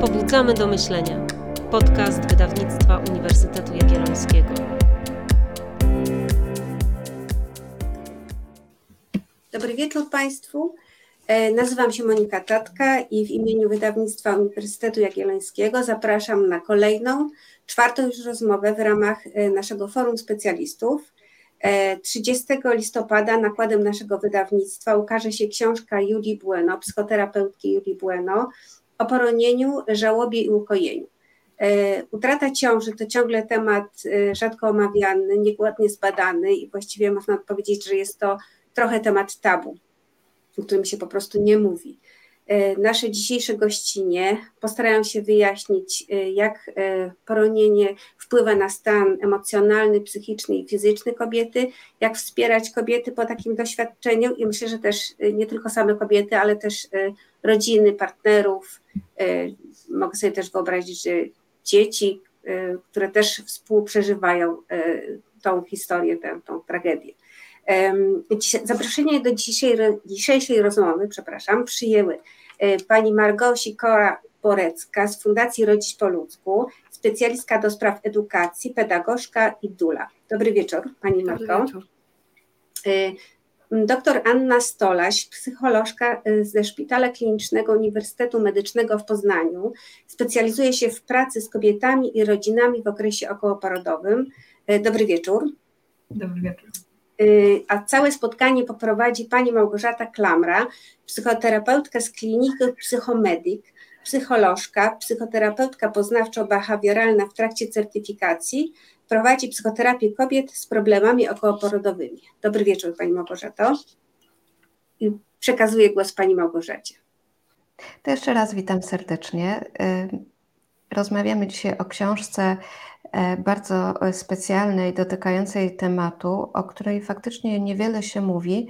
Pobudzamy do myślenia. Podcast wydawnictwa Uniwersytetu Jagiellońskiego. Dobry wieczór Państwu. E, nazywam się Monika Tatka i w imieniu wydawnictwa Uniwersytetu Jagiellońskiego zapraszam na kolejną, czwartą już rozmowę w ramach e, naszego forum specjalistów. 30 e, listopada nakładem naszego wydawnictwa ukaże się książka Julii Bueno, psychoterapeutki Julii Bueno o poronieniu, żałobie i ukojeniu. Utrata ciąży to ciągle temat rzadko omawiany, niekładnie zbadany i właściwie można powiedzieć, że jest to trochę temat tabu o którym się po prostu nie mówi. E, nasze dzisiejsze gościnie postarają się wyjaśnić, e, jak e, poronienie wpływa na stan emocjonalny, psychiczny i fizyczny kobiety, jak wspierać kobiety po takim doświadczeniu i myślę, że też nie tylko same kobiety, ale też rodziny, partnerów. Mogę sobie też wyobrazić, że dzieci, które też współprzeżywają tą historię, tę, tą tragedię. Zaproszenie do dzisiejszej rozmowy, przepraszam, przyjęły e, pani Margosi Kora-Borecka z Fundacji Rodzić po ludzku, specjalistka do spraw edukacji, pedagogzka i dula. Dobry wieczór, pani Margo. Dobry wieczór. E, doktor Anna Stolaś, psycholożka e, ze Szpitala Klinicznego Uniwersytetu Medycznego w Poznaniu, specjalizuje się w pracy z kobietami i rodzinami w okresie okołoporodowym. Dobry wieczór. Dobry wieczór. Y, a całe spotkanie poprowadzi pani Małgorzata Klamra, psychoterapeutka z kliniki Psychomedik, psycholożka, psychoterapeutka poznawczo-behawioralna w trakcie certyfikacji, prowadzi psychoterapię kobiet z problemami okołoporodowymi. Dobry wieczór Pani Małgorzato. I przekazuję głos Pani Małgorzacie. To jeszcze raz witam serdecznie. Y, rozmawiamy dzisiaj o książce E, bardzo specjalnej, dotykającej tematu, o której faktycznie niewiele się mówi,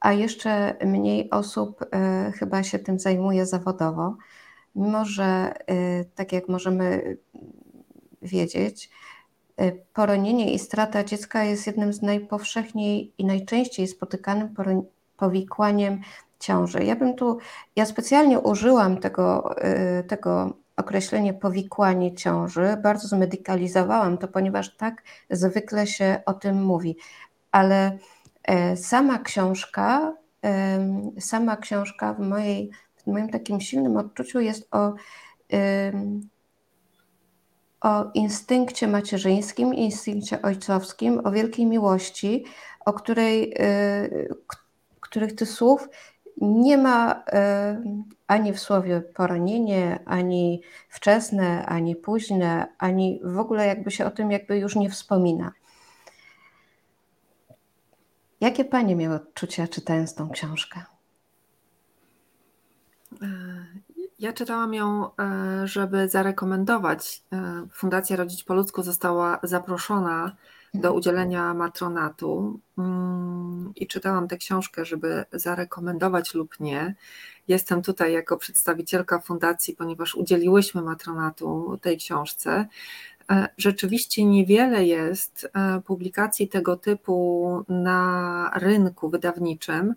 a jeszcze mniej osób e, chyba się tym zajmuje zawodowo. Mimo, że e, tak jak możemy wiedzieć, poronienie i strata dziecka jest jednym z najpowszechniej i najczęściej spotykanym powikłaniem ciąży. Ja bym tu, ja specjalnie użyłam tego, tego określenie powikłanie ciąży. Bardzo zmedykalizowałam to, ponieważ tak zwykle się o tym mówi. Ale e, sama książka, sama książka w, mojej, w moim takim silnym odczuciu jest o, o instynkcie macierzyńskim, instynkcie ojcowskim, o wielkiej miłości, o której, e, których ty słów nie ma e, ani w słowie poronienie, ani wczesne, ani późne, ani w ogóle jakby się o tym jakby już nie wspomina. Jakie Panie miały odczucia czytając tą książkę? E, ja czytałam ją, e, żeby zarekomendować. Fundacja Rodzić po ludzku została zaproszona do udzielenia matronatu mm, i czytałam tę książkę, żeby zarekomendować lub nie. Jestem tutaj jako przedstawicielka fundacji, ponieważ udzieliłyśmy matronatu tej książce. E, rzeczywiście niewiele jest e, publikacji tego typu na rynku wydawniczym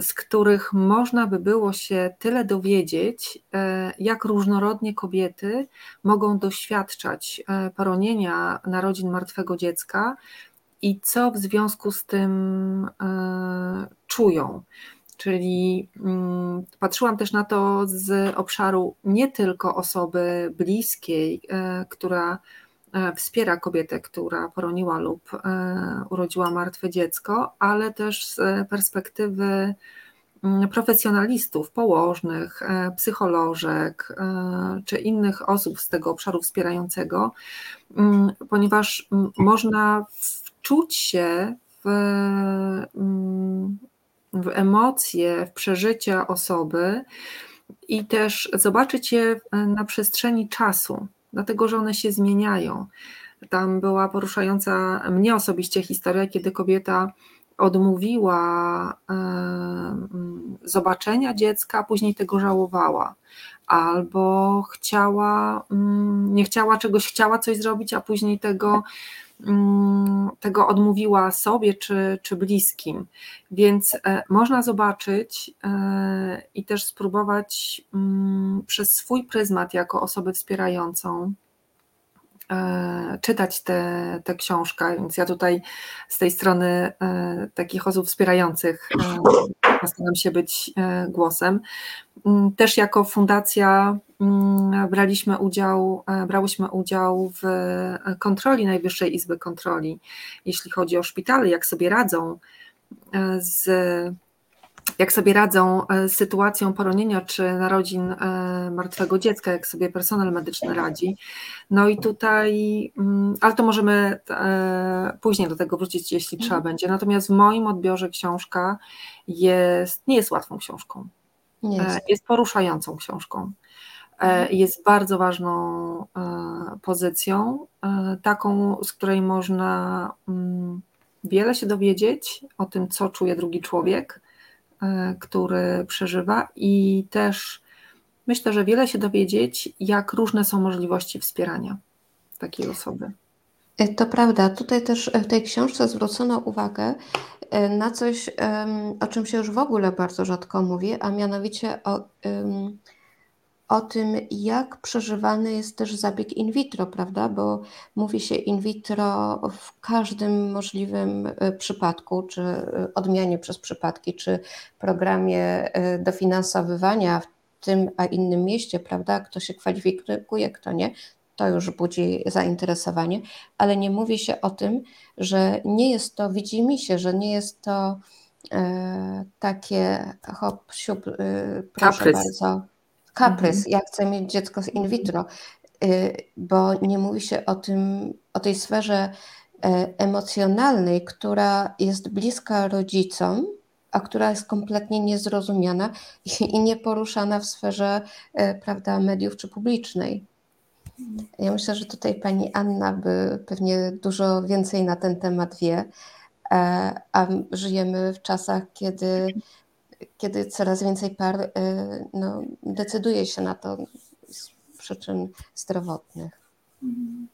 z których można by było się tyle dowiedzieć, e, jak różnorodnie kobiety mogą doświadczać e, poronienia narodzin martwego dziecka i co w związku z tym e, czują. Czyli mm, patrzyłam też na to z obszaru nie tylko osoby bliskiej, która wspiera kobietę, która poroniła lub e, urodziła martwe dziecko, ale też z perspektywy mm, profesjonalistów, położnych, e, psycholożek czy innych osób z tego obszaru wspierającego, mm, ponieważ można wczuć się w, mm, w emocje, w przeżycia osoby i też zobaczyć je na przestrzeni czasu dlatego że one się zmieniają. Tam była poruszająca mnie osobiście historia, kiedy kobieta odmówiła e, mm, zobaczenia dziecka, później tego żałowała. Albo chciała, mm, nie chciała czegoś, chciała coś zrobić, a później tego tego odmówiła sobie czy, czy bliskim. Więc e, można zobaczyć e, i też spróbować mm, przez swój pryzmat jako osobę wspierającą czytać tę książkę, więc ja tutaj z tej strony e, takich osób wspierających e, staram się być głosem. Mm, też jako fundacja mm, braliśmy udział, brałyśmy udział w kontroli Najwyższej Izby Kontroli, jeśli chodzi o szpitale, jak sobie radzą z jak sobie radzą e, z sytuacją poronienia czy narodzin e, martwego dziecka, jak sobie personel medyczny radzi. No i tutaj, mm, ale to możemy e, później do tego wrócić, jeśli trzeba mhm. będzie. Natomiast w moim odbiorze książka jest, nie jest łatwą książką. Jest. jest poruszającą książką. Mhm. Jest bardzo ważną pozycją, taką, z której można mm, wiele się dowiedzieć o tym, co czuje drugi człowiek, który przeżywa i też myślę, że wiele się dowiedzieć, jak różne są możliwości wspierania takiej osoby. E, to prawda. Tutaj też w tej książce zwrócono uwagę e, na coś, o czym się już w ogóle bardzo rzadko mówi, a mianowicie o o tym, jak przeżywany jest też zabieg in vitro, prawda? Bo mówi się in vitro w każdym możliwym e, przypadku, czy e, odmianie przez przypadki, czy programie e, dofinansowywania w tym a innym mieście, prawda? Kto się kwalifikuje, kto nie, to już budzi zainteresowanie, ale nie mówi się o tym, że nie jest to, widzi mi się, że nie jest to takie hop, siup, proszę Kaprys. bardzo kaprys, mhm. ja chcę mieć dziecko z in vitro, y, bo nie mówi się o tym, o tej sferze e, emocjonalnej, która jest bliska rodzicom, a która jest kompletnie niezrozumiana i nieporuszana w sferze e, prawda, mediów czy publicznej. Ja myślę, że tutaj pani Anna by pewnie dużo więcej na ten temat wie, e, a żyjemy w czasach, kiedy kiedy coraz więcej par y, no, decyduje się na to z przyczyn zdrowotnych. Mhm.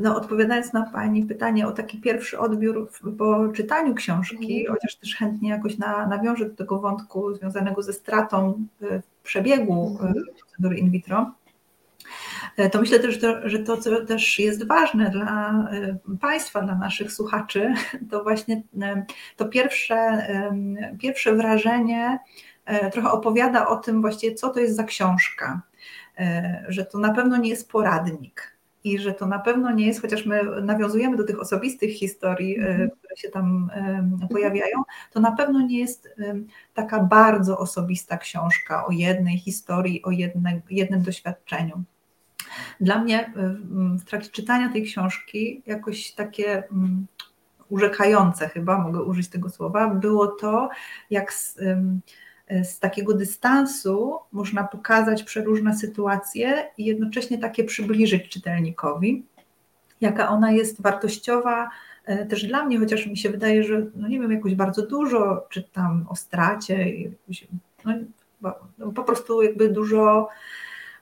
No, odpowiadając na Pani pytanie o taki pierwszy odbiór po czytaniu książki, mhm. chociaż też chętnie jakoś na, nawiążę do tego wątku związanego ze stratą w przebiegu mhm. procedury in vitro, to myślę też, że to, co też jest ważne dla e, Państwa, dla naszych słuchaczy, to właśnie e, to pierwsze, pierwsze wrażenie trochę opowiada o tym właściwie, co to jest za książka, że to na pewno nie jest poradnik, i że to na pewno nie jest, chociaż my nawiązujemy do tych osobistych historii, mhm. które się tam pojawiają, to na pewno nie jest taka bardzo osobista książka o jednej historii, o jednym doświadczeniu. Dla mnie w trakcie czytania tej książki jakoś takie mm, urzekające chyba, mogę użyć tego słowa, było to, jak z, z takiego dystansu można pokazać przeróżne sytuacje i jednocześnie takie przybliżyć czytelnikowi, jaka ona jest wartościowa e, też dla mnie, chociaż mi się wydaje, że no nie wiem, jakoś bardzo dużo czytam o stracie, no, po prostu jakby dużo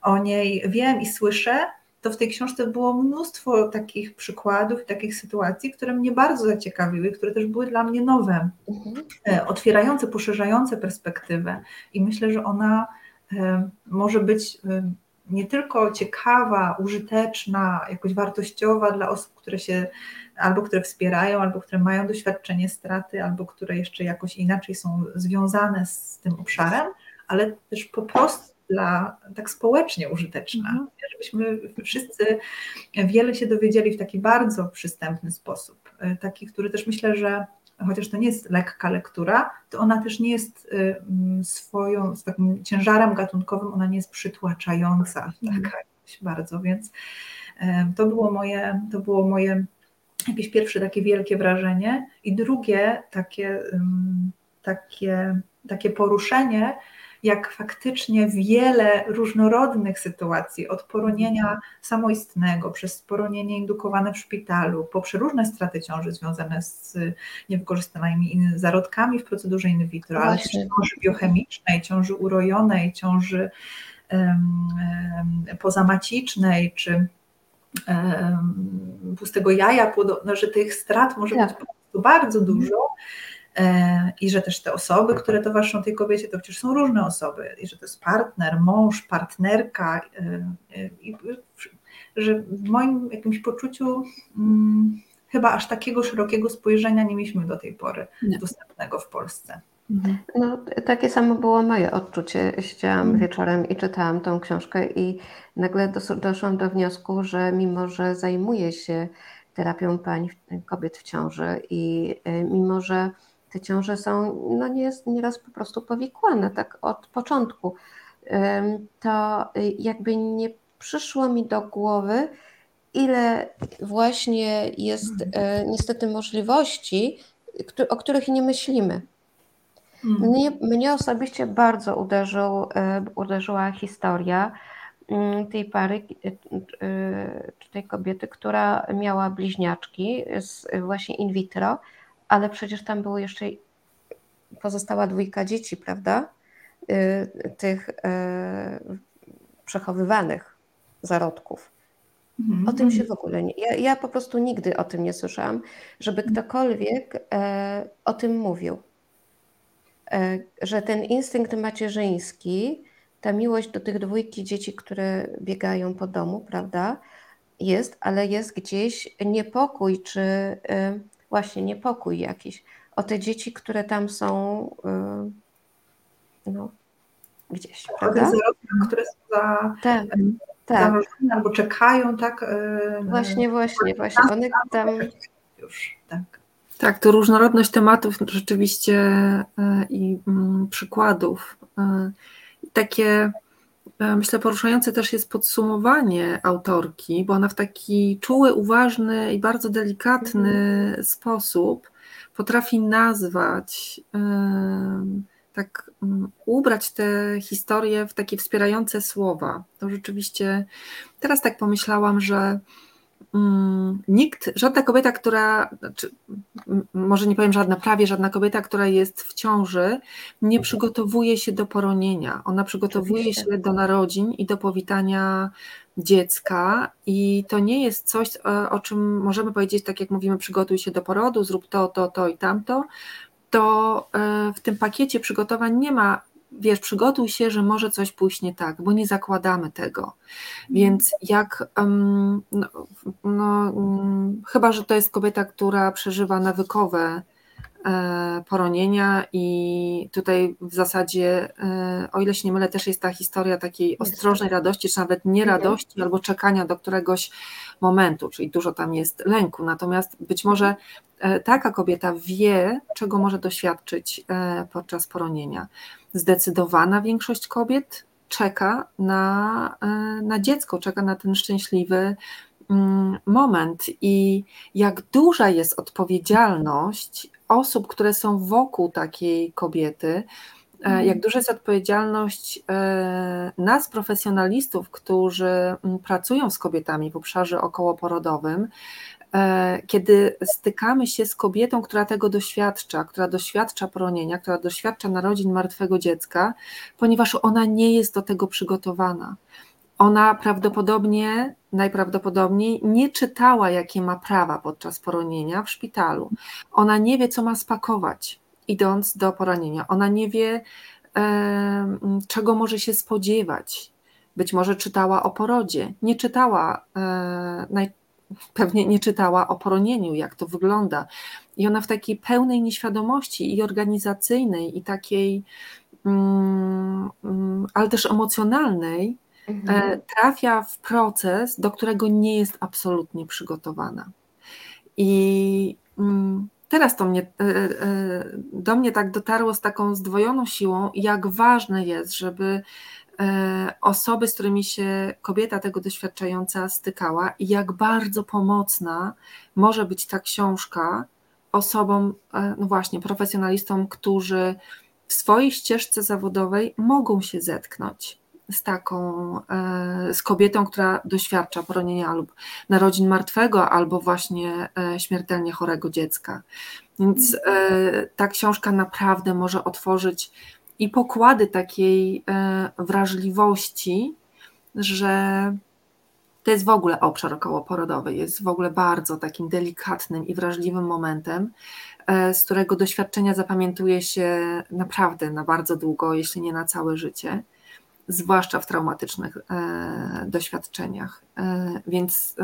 o niej wiem i słyszę, to w tej książce było mnóstwo takich przykładów i takich sytuacji, które mnie bardzo zaciekawiły, które też były dla mnie nowe, mhm. E, otwierające, poszerzające perspektywę. I myślę, że ona e, może być e, nie tylko ciekawa, użyteczna, jakoś wartościowa dla osób, które się albo które wspierają, albo które mają doświadczenie straty, albo które jeszcze jakoś inaczej są związane z tym obszarem, ale też po prostu dla, tak społecznie użyteczna, mhm. żebyśmy wszyscy wiele się dowiedzieli w taki bardzo przystępny sposób, e, taki, który też myślę, że chociaż to nie jest lekka lektura, to ona też nie jest e, swoją, z takim ciężarem gatunkowym, ona nie jest przytłaczająca mhm. taka bardzo, więc e, to było moje, to było moje jakieś pierwsze takie wielkie wrażenie i drugie takie, takie, takie poruszenie, jak faktycznie wiele różnorodnych sytuacji, od poronienia samoistnego, przez poronienie indukowane w szpitalu, po przeróżne straty ciąży związane z niewykorzystanymi zarodkami w procedurze in vitro, ale też ciąży biochemicznej, ciąży urojonej, ciąży um, um, pozamacicznej, czy pustego jaja, no, że tych strat może tak. być po prostu bardzo dużo i że też te osoby, które towarzyszą tej kobiecie, to przecież są różne osoby i że to jest partner, mąż, partnerka i że w moim jakimś poczuciu hmm, chyba aż takiego szerokiego spojrzenia nie mieliśmy do tej pory nie. dostępnego w Polsce. Mhm. No, takie samo było moje odczucie. Siedziałam mhm. wieczorem i czytałam tą książkę i nagle dos- doszłam do wniosku, że mimo, że zajmuję się terapią pań, kobiet w ciąży i y, mimo, że te ciąże są no nie jest nieraz po prostu powikłane tak od początku, to y, jakby nie przyszło mi do głowy, ile właśnie jest y, niestety możliwości, o których nie myślimy. Mhm. Mnie, mnie osobiście bardzo uderzył, e, uderzyła historia mm, tej pary, e, e, czy tej kobiety, która miała bliźniaczki z, właśnie in vitro, ale przecież tam było jeszcze pozostała dwójka dzieci, prawda? Tych przechowywanych zarodków. Mhm. O tym się w ogóle nie. Ja, ja po prostu nigdy o tym nie słyszałam, żeby mhm. ktokolwiek o tym mówił. E, że ten instynkt macierzyński, ta miłość do tych dwójki dzieci, które biegają po domu, prawda, jest, ale jest gdzieś niepokój, czy e, właśnie niepokój jakiś o te dzieci, które tam są e, no, gdzieś, prawda? które są za, tak, tak. albo czekają, tak? Właśnie, właśnie, właśnie. One tam... Już, tak. Tak, to różnorodność tematów rzeczywiście i mm, przykładów. Takie, myślę, poruszające też jest podsumowanie autorki, bo ona w taki czuły, uważny i bardzo delikatny mhm. sposób potrafi nazwać, tak mm, ubrać te historie w takie wspierające słowa. To rzeczywiście, teraz tak pomyślałam, że Mm, nikt, żadna kobieta, która, znaczy, może nie powiem żadna, prawie żadna kobieta, która jest w ciąży, nie mhm. przygotowuje się do poronienia. Ona przygotowuje Oczywiście. się do narodzin i do powitania dziecka, i to nie jest coś, e, o czym możemy powiedzieć, tak jak mówimy, przygotuj się do porodu, zrób to, to, to i tamto. To e, w tym pakiecie przygotowań nie ma wiesz, przygotuj się, że może coś pójść nie tak, bo nie zakładamy tego. Mhm. Więc jak, um, no, no um, chyba, że to jest kobieta, która przeżywa nawykowe e, poronienia i tutaj w zasadzie, e, o ile się nie mylę, też jest ta historia takiej ostrożnej radości, czy nawet nieradości, mhm. albo czekania do któregoś momentu, czyli dużo tam jest lęku. Natomiast być może e, taka kobieta wie, czego może doświadczyć e, podczas poronienia zdecydowana większość kobiet czeka na, e, na dziecko, czeka na ten szczęśliwy mm, moment i jak duża jest odpowiedzialność osób, które są wokół takiej kobiety, e, mhm. jak duża jest odpowiedzialność e, nas, profesjonalistów, którzy pracują z kobietami w obszarze okołoporodowym, kiedy stykamy się z kobietą, która tego doświadcza, która doświadcza poronienia, która doświadcza narodzin martwego dziecka, ponieważ ona nie jest do tego przygotowana. Ona prawdopodobnie, najprawdopodobniej nie czytała, jakie ma prawa podczas poronienia w szpitalu. Ona nie wie, co ma spakować, idąc do poronienia. Ona nie wie, e, czego może się spodziewać. Być może czytała o porodzie, nie czytała e, pewnie nie czytała o poronieniu, jak to wygląda. I ona w takiej pełnej nieświadomości i organizacyjnej, i takiej, mm, mm ale też emocjonalnej, mhm. E, trafia w proces, do którego nie jest absolutnie przygotowana. I mm, teraz to mnie, e, e, do mnie tak dotarło z taką zdwojoną siłą, jak ważne jest, żeby osoby, z którymi się kobieta tego doświadczająca stykała i jak bardzo pomocna może być ta książka osobom, e, no właśnie, profesjonalistom, którzy w swojej ścieżce zawodowej mogą się zetknąć z taką, e, z kobietą, która doświadcza poronienia lub narodzin martwego, albo właśnie śmiertelnie chorego dziecka. Więc ta książka naprawdę może otworzyć i pokłady takiej e, wrażliwości, że to jest w ogóle obszar okołoporodowy, jest w ogóle bardzo takim delikatnym i wrażliwym momentem, e, z którego doświadczenia zapamiętuje się naprawdę na bardzo długo, jeśli nie na całe życie, zwłaszcza w traumatycznych e, doświadczeniach. Więc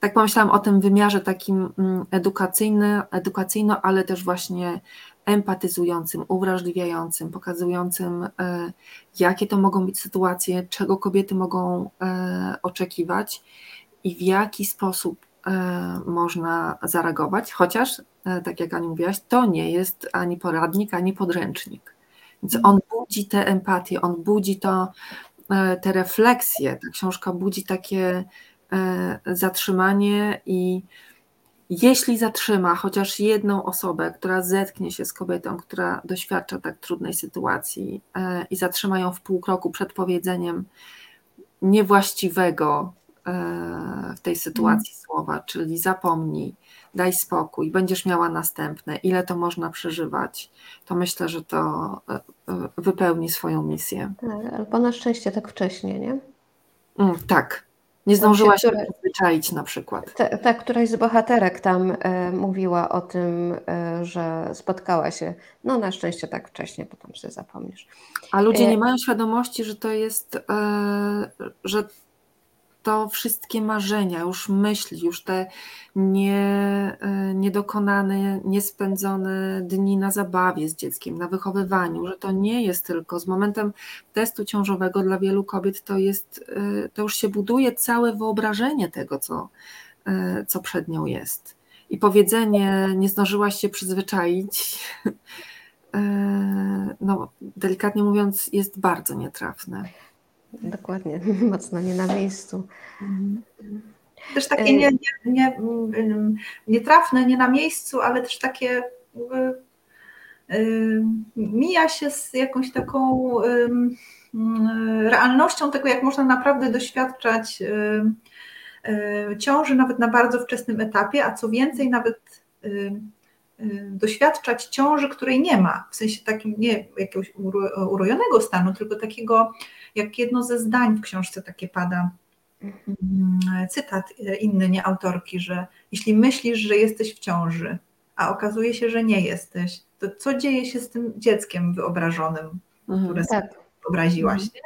tak pomyślałam o tym wymiarze takim mm, edukacyjny, edukacyjno, ale też właśnie empatyzującym, uwrażliwiającym, pokazującym, e, jakie to mogą być sytuacje, czego kobiety mogą e, oczekiwać i w jaki sposób e, można zareagować, chociaż, tak jak Ani mówiłaś, to nie jest ani poradnik, ani podręcznik. Więc mhm. on budzi tę empatię, on budzi to, te refleksje, ta książka budzi takie zatrzymanie i jeśli zatrzyma chociaż jedną osobę, która zetknie się z kobietą, która doświadcza tak trudnej sytuacji e, i zatrzyma ją w pół kroku przed powiedzeniem niewłaściwego e, w tej sytuacji mm. słowa, czyli zapomnij, daj spokój, będziesz miała następne, ile to można przeżywać, to myślę, że to e, wypełni swoją misję. Tak, albo na szczęście tak wcześnie, nie? Mm, tak, nie zdążyła się przyzwyczaić na przykład. Ta, ta któraś z bohaterek tam e, mówiła o tym, e, że spotkała się, no na szczęście tak wcześnie, potem sobie zapomnisz. A ludzie e, nie mają świadomości, że to jest, że to wszystkie marzenia, już myśli, już te nie, e, niedokonane, niespędzone dni na zabawie z dzieckiem, na wychowywaniu, że to nie jest tylko z momentem testu ciążowego dla wielu kobiet, to jest, e, to już się buduje całe wyobrażenie tego, co, e, co przed nią jest. I powiedzenie, nie zdążyłaś się przyzwyczaić, no, delikatnie mówiąc, jest bardzo nietrafne. Dokładnie, mocno nie na miejscu. Też takie nie, nie, nie, nietrafne, nie na miejscu, ale też takie mija się z jakąś taką realnością tego, jak można naprawdę doświadczać ciąży nawet na bardzo wczesnym etapie, a co więcej, nawet doświadczać ciąży, której nie ma, w sensie takim nie jakiegoś urojonego stanu, tylko takiego jak jedno ze zdań w książce takie pada, mm, cytat inny, nie autorki, że jeśli myślisz, że jesteś w ciąży, a okazuje się, że nie jesteś, to co dzieje się z tym dzieckiem wyobrażonym, mhm, które tak. sobie wyobraziłaś? Mhm.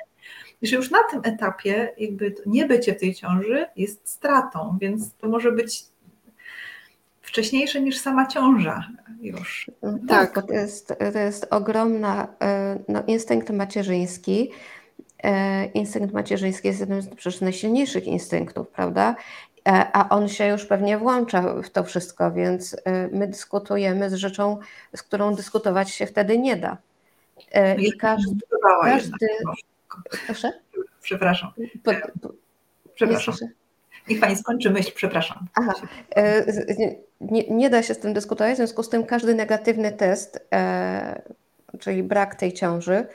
I że już na tym etapie jakby nie bycie w tej ciąży jest stratą, więc to może być wcześniejsze niż sama ciąża już. Tak, tak. to jest, to jest ogromna, e, no, instynkt macierzyński, E, instynkt macierzyński jest jednym z przecież najsilniejszych instynktów, prawda? E, a on się już pewnie włącza w to wszystko, więc e, my dyskutujemy z rzeczą, z którą dyskutować się wtedy nie da. I każdy. każdy... Proszę? Przepraszam. Po, po... Przepraszam. Niech Pani skończy myśl, przepraszam. Aha. Nie, nie, da się z tym dyskutować, w związku z tym każdy negatywny test, czyli brak tej ciąży,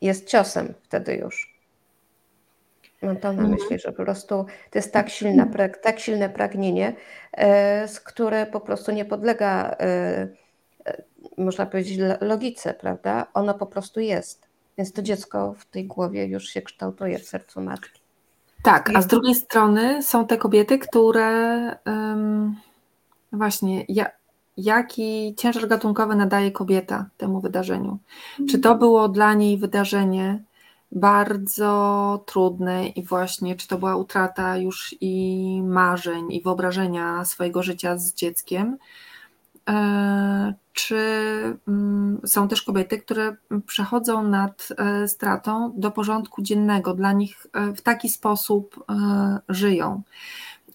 jest ciosem wtedy już. Mam to na mhm. myśli, że po prostu to jest tak, silna, tak silne pragnienie, e, z które po prostu nie podlega, e, e, można powiedzieć, logice, prawda? Ono po prostu jest. Więc to dziecko w tej głowie już się kształtuje w sercu matki. Tak, a z drugiej strony są te kobiety, które um, właśnie, ja, jaki ciężar gatunkowy nadaje kobieta temu wydarzeniu? Czy to było dla niej wydarzenie, bardzo trudne i właśnie czy to była utrata już i marzeń i wyobrażenia swojego życia z dzieckiem, e, czy mm, są też kobiety, które przechodzą nad e, stratą do porządku dziennego, dla nich e, w taki sposób żyją.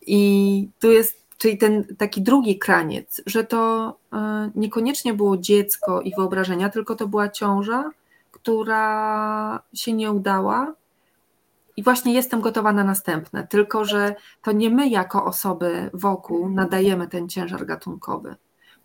I tu jest, czyli ten taki drugi kraniec, że to niekoniecznie było dziecko i wyobrażenia, tylko to była ciąża, która się nie udała. I właśnie jestem gotowa na następne, tylko że to nie my jako osoby wokół nadajemy ten ciężar gatunkowy.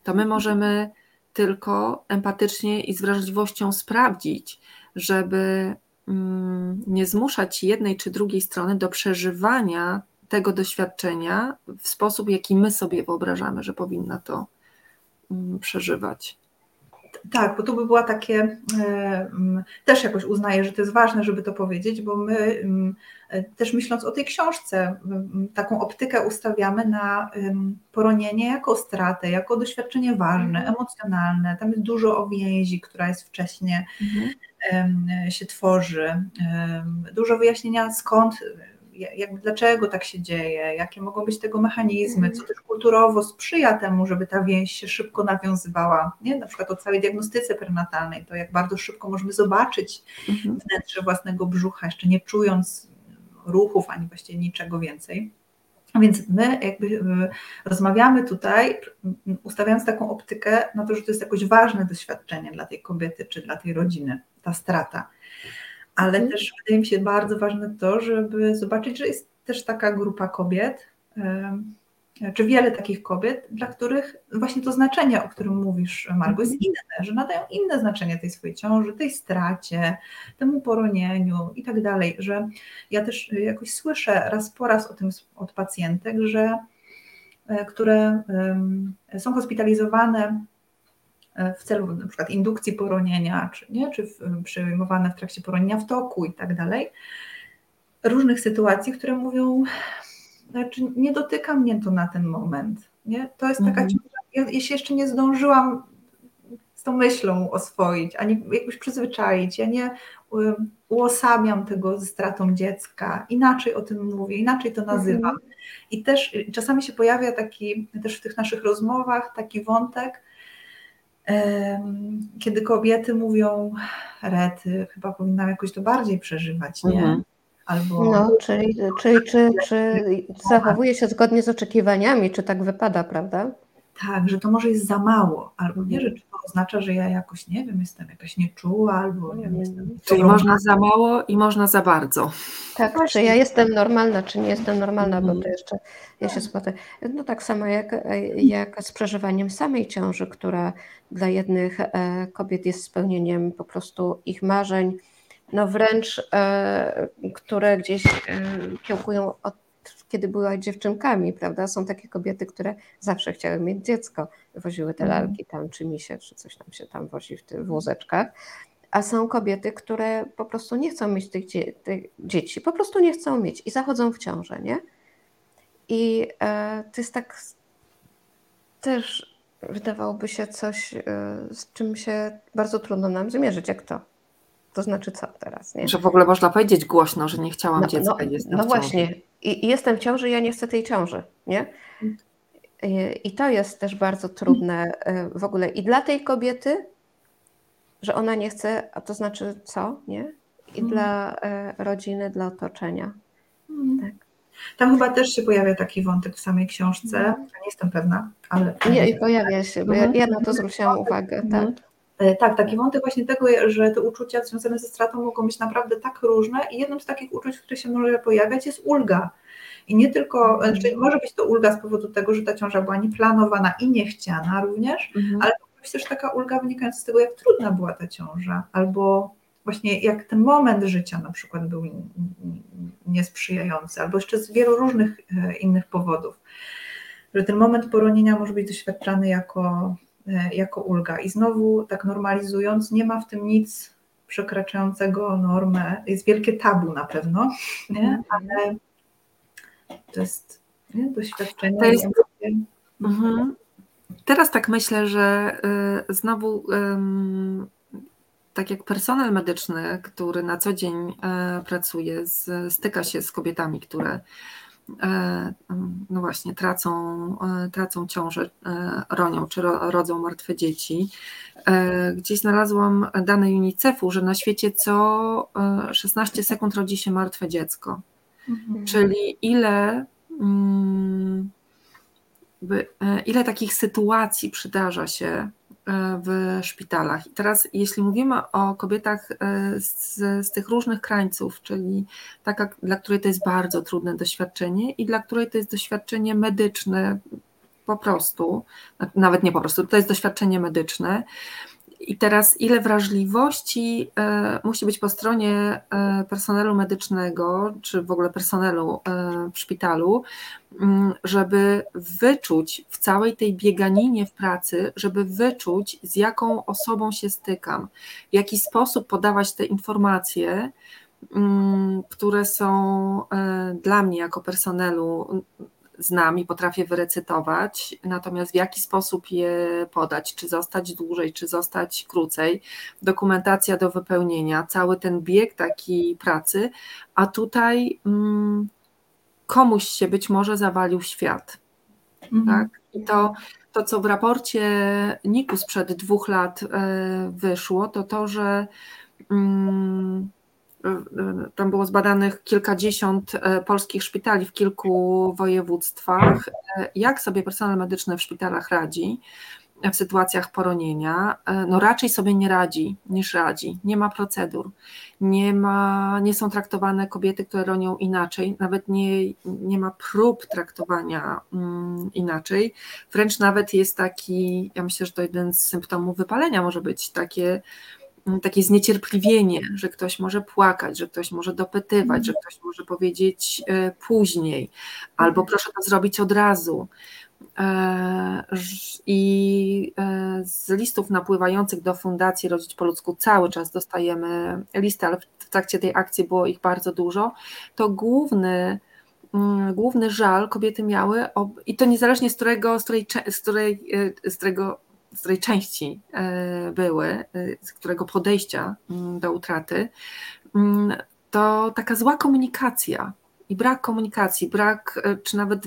To my możemy tylko empatycznie i z wrażliwością sprawdzić, żeby mm, nie zmuszać jednej czy drugiej strony do przeżywania tego doświadczenia w sposób, jaki my sobie wyobrażamy, że powinna to mm, przeżywać Tak, bo tu by była takie, e, też jakoś uznaję, że to jest ważne, żeby to powiedzieć, bo my e, też myśląc o tej książce, taką optykę ustawiamy na poronienie jako stratę, jako doświadczenie ważne, Mhm. emocjonalne. Tam jest dużo o więzi, która jest wcześniej Mhm. się tworzy, dużo wyjaśnienia skąd jakby dlaczego tak się dzieje, jakie mogą być tego mechanizmy, co też kulturowo sprzyja temu, żeby ta więź się szybko nawiązywała. Nie? Na przykład o całej diagnostyce prenatalnej, to jak bardzo szybko możemy zobaczyć Mhm. wnętrze własnego brzucha, jeszcze nie czując ruchów ani właściwie niczego więcej. Więc my jakby y, rozmawiamy tutaj, ustawiając taką optykę na to, że to jest jakoś ważne doświadczenie dla tej kobiety czy dla tej rodziny, ta strata ale mhm. też wydaje mi się bardzo ważne to, żeby zobaczyć, że jest też taka grupa kobiet, czy wiele takich kobiet, dla których właśnie to znaczenie, o którym mówisz, Margo, jest mhm. inne, że nadają inne znaczenie tej swojej ciąży, tej stracie, temu poronieniu i tak dalej, że ja też jakoś słyszę raz po raz o tym od pacjentek, że e, które są hospitalizowane w celu na przykład indukcji poronienia, czy, nie, czy przyjmowane w trakcie poronienia w toku i tak dalej. Różnych sytuacji, które mówią, znaczy nie dotyka mnie to na ten moment. Nie? To jest taka mhm. ja, ja się jeszcze nie zdążyłam z tą myślą oswoić, ani jakoś przyzwyczaić. Ja nie uosabiam tego ze stratą dziecka, inaczej o tym mówię, inaczej to nazywam. Mhm. I też czasami się pojawia taki, też w tych naszych rozmowach, taki wątek, kiedy kobiety mówią, rety, chyba powinnam jakoś to bardziej przeżywać, nie? Mhm. Albo... No, czyli, czyli czy, czy zachowuje się zgodnie z oczekiwaniami, czy tak wypada, prawda? Tak, że to może jest za mało, albo nie, że to oznacza, że ja jakoś, nie wiem, jestem jakaś nieczuła, albo nie wiem, jestem... Czyli można za mało i można za bardzo. Tak, Właśnie. czy ja jestem normalna, czy nie jestem normalna, bo to jeszcze ja się spotykam. No tak samo jak, jak z przeżywaniem samej ciąży, która dla jednych e, kobiet jest spełnieniem po prostu ich marzeń, no wręcz, e, które gdzieś e, kiełkują od kiedy była dziewczynkami, prawda? Są takie kobiety, które zawsze chciały mieć dziecko, woziły te mhm. lalki tam, czy misie, czy coś tam się tam wozi w tych wózeczkach. A są kobiety, które po prostu nie chcą mieć tych, dzie tych dzieci, po prostu nie chcą mieć i zachodzą w ciążę, nie? I e, to jest tak też wydawałoby się coś, e, z czym się bardzo trudno nam zmierzyć, jak to. To znaczy co teraz, nie? Że w ogóle można powiedzieć głośno, że nie chciałam no, dziecka no, No właśnie, I, I, jestem w ciąży, ja nie chcę tej ciąży, nie? I, to jest też bardzo trudne e, w ogóle i dla tej kobiety, że ona nie chce, a to znaczy co, nie? I hmm. dla e, rodziny, dla otoczenia. Hmm. Tak. Tam chyba też się pojawia taki wątek w samej książce, ja nie jestem pewna, ale... Nie, pojawia się, bo ja, ja na to zwróciłam uwagę, tak. E, tak, taki wątek właśnie tego, że te uczucia związane ze stratą mogą być naprawdę tak różne i jednym z takich uczuć, które się może pojawiać jest ulga. I nie tylko, mhm. znaczy może być to ulga z powodu tego, że ta ciąża była nieplanowana i niechciana również, mhm. ale może być też taka ulga wynikająca z tego, jak trudna była ta ciąża, albo właśnie jak ten moment życia na przykład był niesprzyjający, albo jeszcze z wielu różnych e, innych powodów. Że ten moment poronienia może być doświadczany jako E, jako ulga. I znowu, tak normalizując, nie ma w tym nic przekraczającego normę. Jest wielkie tabu na pewno, nie? Mhm. ale to jest nie? doświadczenie. To jest... Mhm. Teraz tak myślę, że y, znowu tak jak personel medyczny, który na co dzień y, pracuje, styka się z kobietami, które E, no właśnie, tracą, e, tracą ciążę, e, ronią czy rodzą martwe dzieci. Gdzieś znalazłam dane UNICEF-u, że na świecie co 16 sekund rodzi się martwe dziecko. Mhm. Czyli ile, mm, ile takich sytuacji przydarza się E, w szpitalach. I teraz, jeśli mówimy o kobietach e, z, z, tych różnych krańców, czyli taka, dla której to jest bardzo trudne doświadczenie i dla której to jest doświadczenie medyczne po prostu, nawet nie po prostu, to jest doświadczenie medyczne. I teraz, ile wrażliwości e, musi być po stronie e, personelu medycznego, czy w ogóle personelu e, w szpitalu, mm, żeby wyczuć w całej tej bieganinie w pracy, żeby wyczuć, z jaką osobą się stykam, w jaki sposób podawać te informacje, mm, które są dla mnie jako personelu znam i potrafię wyrecytować, natomiast w jaki sposób je podać, czy zostać dłużej, czy zostać krócej, dokumentacja do wypełnienia, cały ten bieg takiej pracy, a tutaj mm, komuś się być może zawalił świat. Mhm. Tak? I to, to, co w raporcie NIKU sprzed dwóch lat e, wyszło, to to, że mm, tam było zbadanych kilkadziesiąt e, polskich szpitali w kilku województwach. E, jak sobie personel medyczny w szpitalach radzi w sytuacjach poronienia? E, no raczej sobie nie radzi niż radzi. Nie ma procedur, nie, ma, nie są traktowane kobiety, które ronią inaczej, nawet nie, nie ma prób traktowania mm, inaczej. Wręcz nawet jest taki, ja myślę, że to jeden z symptomów wypalenia może być takie takie zniecierpliwienie, że ktoś może płakać, że ktoś może dopytywać, że ktoś może powiedzieć e, później, albo mhm. proszę to zrobić od razu. E, I e, z listów napływających do Fundacji Rodzić po ludzku cały czas dostajemy listy, ale w trakcie tej akcji było ich bardzo dużo. To główny, mm, główny żal kobiety miały, i to niezależnie z którego, z której, z której, z którego z której części e, były, e, z którego podejścia mm, do utraty, mm, to taka zła komunikacja i brak komunikacji, brak e, czy nawet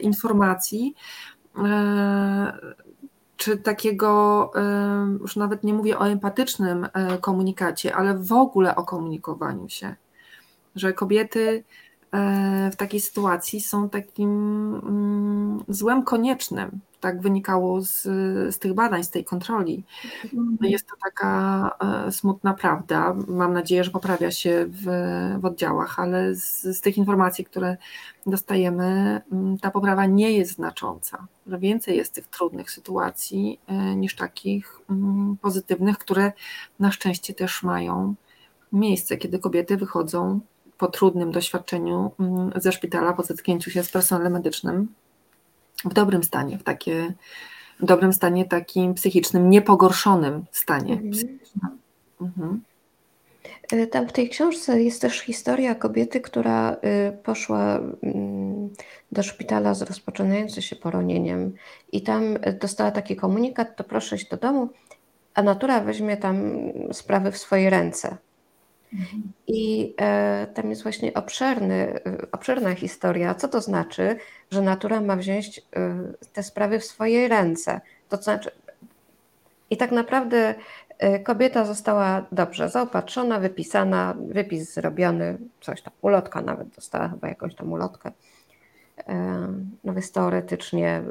informacji, czy takiego, już nawet nie mówię o empatycznym komunikacie, ale w ogóle o komunikowaniu się, że kobiety w takiej sytuacji są takim mm, złem koniecznym, tak wynikało z, z tych badań, z tej kontroli. Mhm. Jest to taka e, smutna prawda. Mam nadzieję, że poprawia się w, w oddziałach, ale z, z tych informacji, które dostajemy, mm, ta poprawa nie jest znacząca. Że więcej jest tych trudnych sytuacji e, niż takich mm, pozytywnych, które na szczęście też mają miejsce, kiedy kobiety wychodzą po trudnym doświadczeniu mm, ze szpitala, po zetknięciu się z personelem medycznym, w dobrym stanie, w takie w dobrym stanie takim psychicznym, niepogorszonym stanie mhm. psychicznym. Mhm. E, tam w tej książce jest też historia kobiety, która y, poszła mm, do szpitala z rozpoczynającym się poronieniem i tam dostała taki komunikat, to proszę iść do domu, a natura weźmie tam sprawy w swoje ręce. I e, tam jest właśnie obszerny, e, obszerna historia. Co to znaczy, że natura ma wziąć e, te sprawy w swoje ręce? To znaczy, i tak naprawdę kobieta została dobrze zaopatrzona, wypisana, wypis zrobiony, coś tam, ulotka nawet dostała chyba jakąś tam ulotkę. No więc teoretycznie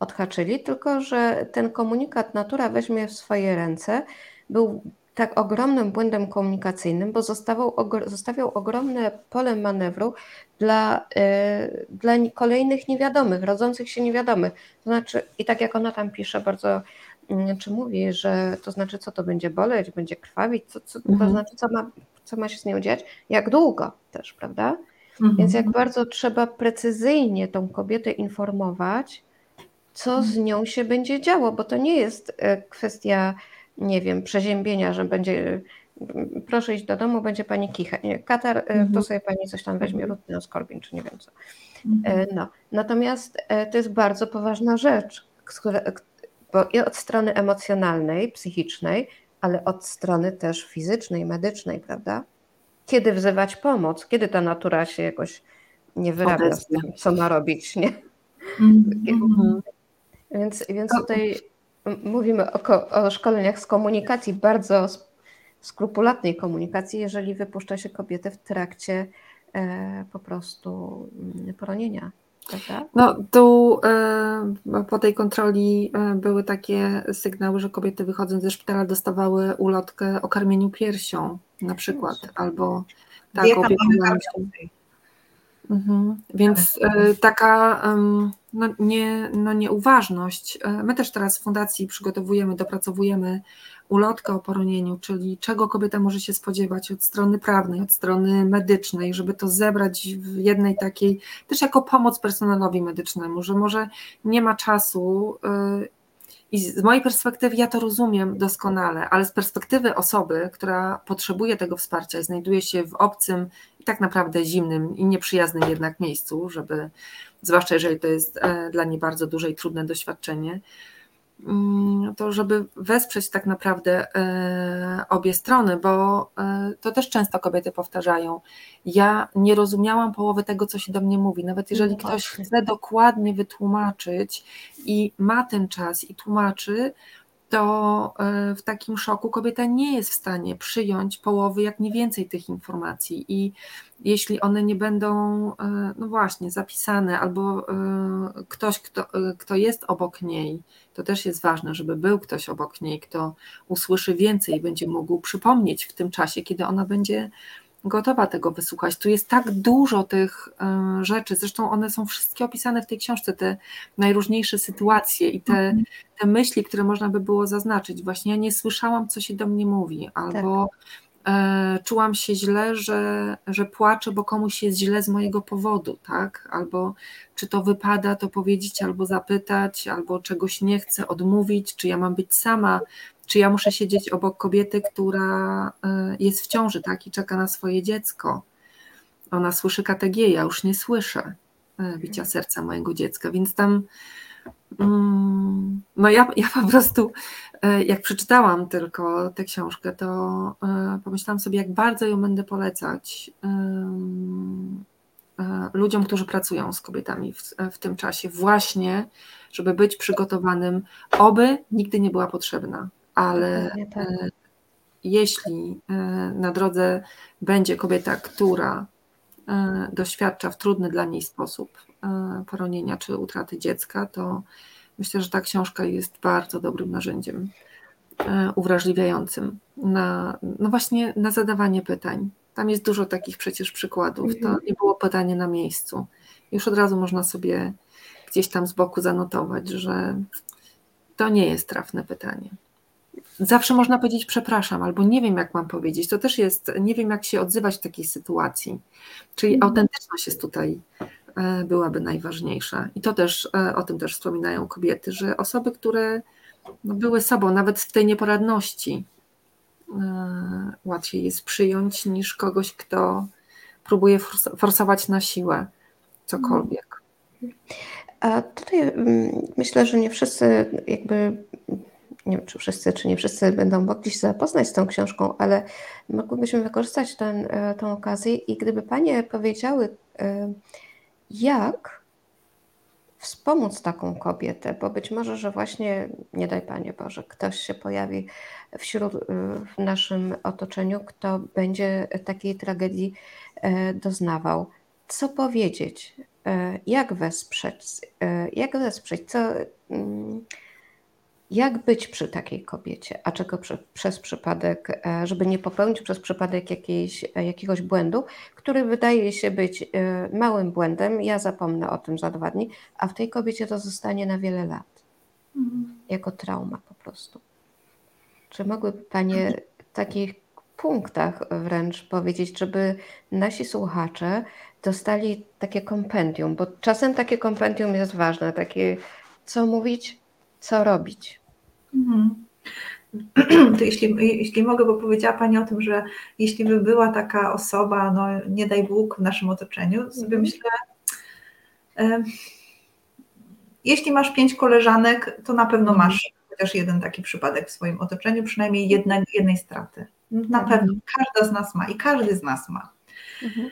odhaczyli, tylko że ten komunikat natura weźmie w swoje ręce był tak ogromnym błędem komunikacyjnym, bo zostawiał, zostawiał ogromne pole manewru dla, y, dla kolejnych niewiadomych, rodzących się niewiadomych. To znaczy, i tak jak ona tam pisze, bardzo mm, czy mówi, że to znaczy, co to będzie boleć, będzie krwawić, co, co, mhm. to znaczy, co ma, co ma się z nią dziać, jak długo też, prawda? Mhm. Więc jak bardzo trzeba precyzyjnie tą kobietę informować, co z nią się będzie działo, bo to nie jest y, kwestia nie wiem, przeziębienia, że będzie proszę iść do domu, będzie pani kicha. Nie, katar, e, mhm. to sobie pani coś tam weźmie, mhm. rutynę skorbin, czy nie wiem co. Mhm. E, no. Natomiast e, to jest bardzo poważna rzecz, bo i od strony emocjonalnej, psychicznej, ale od strony też fizycznej, medycznej, prawda? Kiedy wzywać pomoc, kiedy ta natura się jakoś nie wyrabia z tym, co ma robić, nie? Mhm. Więc, więc tutaj mówimy o, o szkoleniach z komunikacji, bardzo skrupulatnej komunikacji, jeżeli wypuszcza się kobietę w trakcie e, po prostu mm, poronienia. Prawda? No tu e, po tej kontroli e, były takie sygnały, że kobiety wychodząc ze szpitala dostawały ulotkę o karmieniu piersią na przykład, albo tak, się. Mhm. Więc taka no, nie, no nieuważność. My też teraz w fundacji przygotowujemy, dopracowujemy ulotkę o poronieniu, czyli czego kobieta może się spodziewać od strony prawnej, od strony medycznej, żeby to zebrać w jednej takiej, też jako pomoc personelowi medycznemu, że może nie ma czasu. Y, I z mojej perspektywy ja to rozumiem doskonale, ale z perspektywy osoby, która potrzebuje tego wsparcia i znajduje się w obcym i tak naprawdę zimnym i nieprzyjaznym jednak miejscu, żeby, zwłaszcza jeżeli to jest e, dla niej bardzo duże i trudne doświadczenie, Mm, to żeby wesprzeć tak naprawdę e, obie strony, bo e, to też często kobiety powtarzają. Ja nie rozumiałam połowy tego, co się do mnie mówi. Nawet jeżeli no ktoś chce dokładnie wytłumaczyć i ma ten czas i tłumaczy, to e, w takim szoku kobieta nie jest w stanie przyjąć połowy, jak nie więcej tych informacji. I jeśli one nie będą, e, no właśnie, zapisane, albo e, ktoś, kto, kto jest obok niej, to też jest ważne, żeby był ktoś obok niej, kto usłyszy więcej i będzie mógł przypomnieć w tym czasie, kiedy ona będzie gotowa tego wysłuchać. Tu jest tak dużo tych e, rzeczy, zresztą one są wszystkie opisane w tej książce, te najróżniejsze sytuacje i te, mhm. te myśli, które można by było zaznaczyć. Właśnie ja nie słyszałam, co się do mnie mówi, albo tak. czułam się źle, że, że płaczę, bo komuś jest źle z mojego powodu, tak? Albo czy to wypada, to powiedzieć, albo zapytać, albo czegoś nie chcę odmówić, czy ja mam być sama czy ja muszę siedzieć obok kobiety, która e, jest w ciąży, tak, i czeka na swoje dziecko? Ona słyszy KTG, ja już nie słyszę e, bicia serca mojego dziecka, więc tam mm, no ja, ja po prostu e, jak przeczytałam tylko tę książkę, to pomyślałam sobie, jak bardzo ją będę polecać ludziom, którzy pracują z kobietami w, w tym czasie, właśnie, żeby być przygotowanym, oby nigdy nie była potrzebna ale tak. E, jeśli e, na drodze będzie kobieta, która e, doświadcza w trudny dla niej sposób poronienia czy utraty dziecka, to myślę, że ta książka jest bardzo dobrym narzędziem uwrażliwiającym na, no właśnie na zadawanie pytań. Tam jest dużo takich przecież przykładów. To mhm. nie było pytanie na miejscu. Już od razu można sobie gdzieś tam z boku zanotować, że to nie jest trafne pytanie zawsze można powiedzieć przepraszam, albo nie wiem, jak mam powiedzieć. To też jest, nie wiem, jak się odzywać w takiej sytuacji. Czyli mhm. autentyczność jest tutaj e, byłaby najważniejsza. I to też, e, o tym też wspominają kobiety, że osoby, które no, były sobą, nawet w tej nieporadności, e, łatwiej jest przyjąć niż kogoś, kto próbuje forsować na siłę cokolwiek. A tutaj mm, myślę, że nie wszyscy jakby nie wiem, czy wszyscy, czy nie wszyscy będą mogli się zapoznać z tą książką, ale mogłybyśmy wykorzystać ten, e, tą okazję i gdyby Panie powiedziały, e, jak wspomóc taką kobietę, bo być może, że właśnie, nie daj Panie Boże, ktoś się pojawi wśród, e, w naszym otoczeniu, kto będzie takiej tragedii doznawał. Co powiedzieć? Jak wesprzeć? Jak wesprzeć? Co mm, jak być przy takiej kobiecie, a czego przy, przez przypadek, e, żeby nie popełnić przez przypadek jakiejś, e, jakiegoś błędu, który wydaje się być e, małym błędem, ja zapomnę o tym za dwa dni, a w tej kobiecie to zostanie na wiele lat. Mhm. Jako trauma po prostu. Czy mogłyby Panie w takich punktach wręcz powiedzieć, żeby nasi słuchacze dostali takie kompendium, bo czasem takie kompendium jest ważne, takie co mówić, co robić. Mhm. To jeśli, jeśli mogę, bo powiedziała Pani o tym, że jeśli by była taka osoba, no nie daj Bóg w naszym otoczeniu, sobie mhm. myślę, e, jeśli masz pięć koleżanek, to na pewno mhm. masz chociaż jeden taki przypadek w swoim otoczeniu, przynajmniej jednej, jednej straty. Na pewno każda z nas ma i każdy z nas ma. Mhm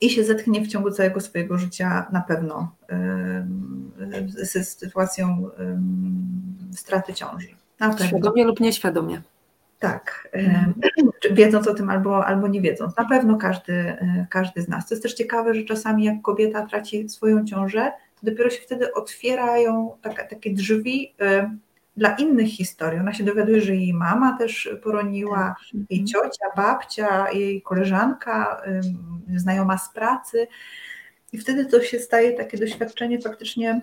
i się zetknie w ciągu całego swojego życia na pewno ze sytuacją straty ciąży. Na pewno. Świadomie lub nieświadomie. Tak, wiedząc o tym albo, albo nie wiedząc. Na pewno każdy, e, każdy z nas. To jest też ciekawe, że czasami jak kobieta traci swoją ciążę, to dopiero się wtedy otwierają takie drzwi dla innych historii. Ona się dowiaduje, że jej mama też poroniła, tak. jej ciocia, babcia, jej koleżanka, znajoma z pracy. I wtedy to się staje takie doświadczenie faktycznie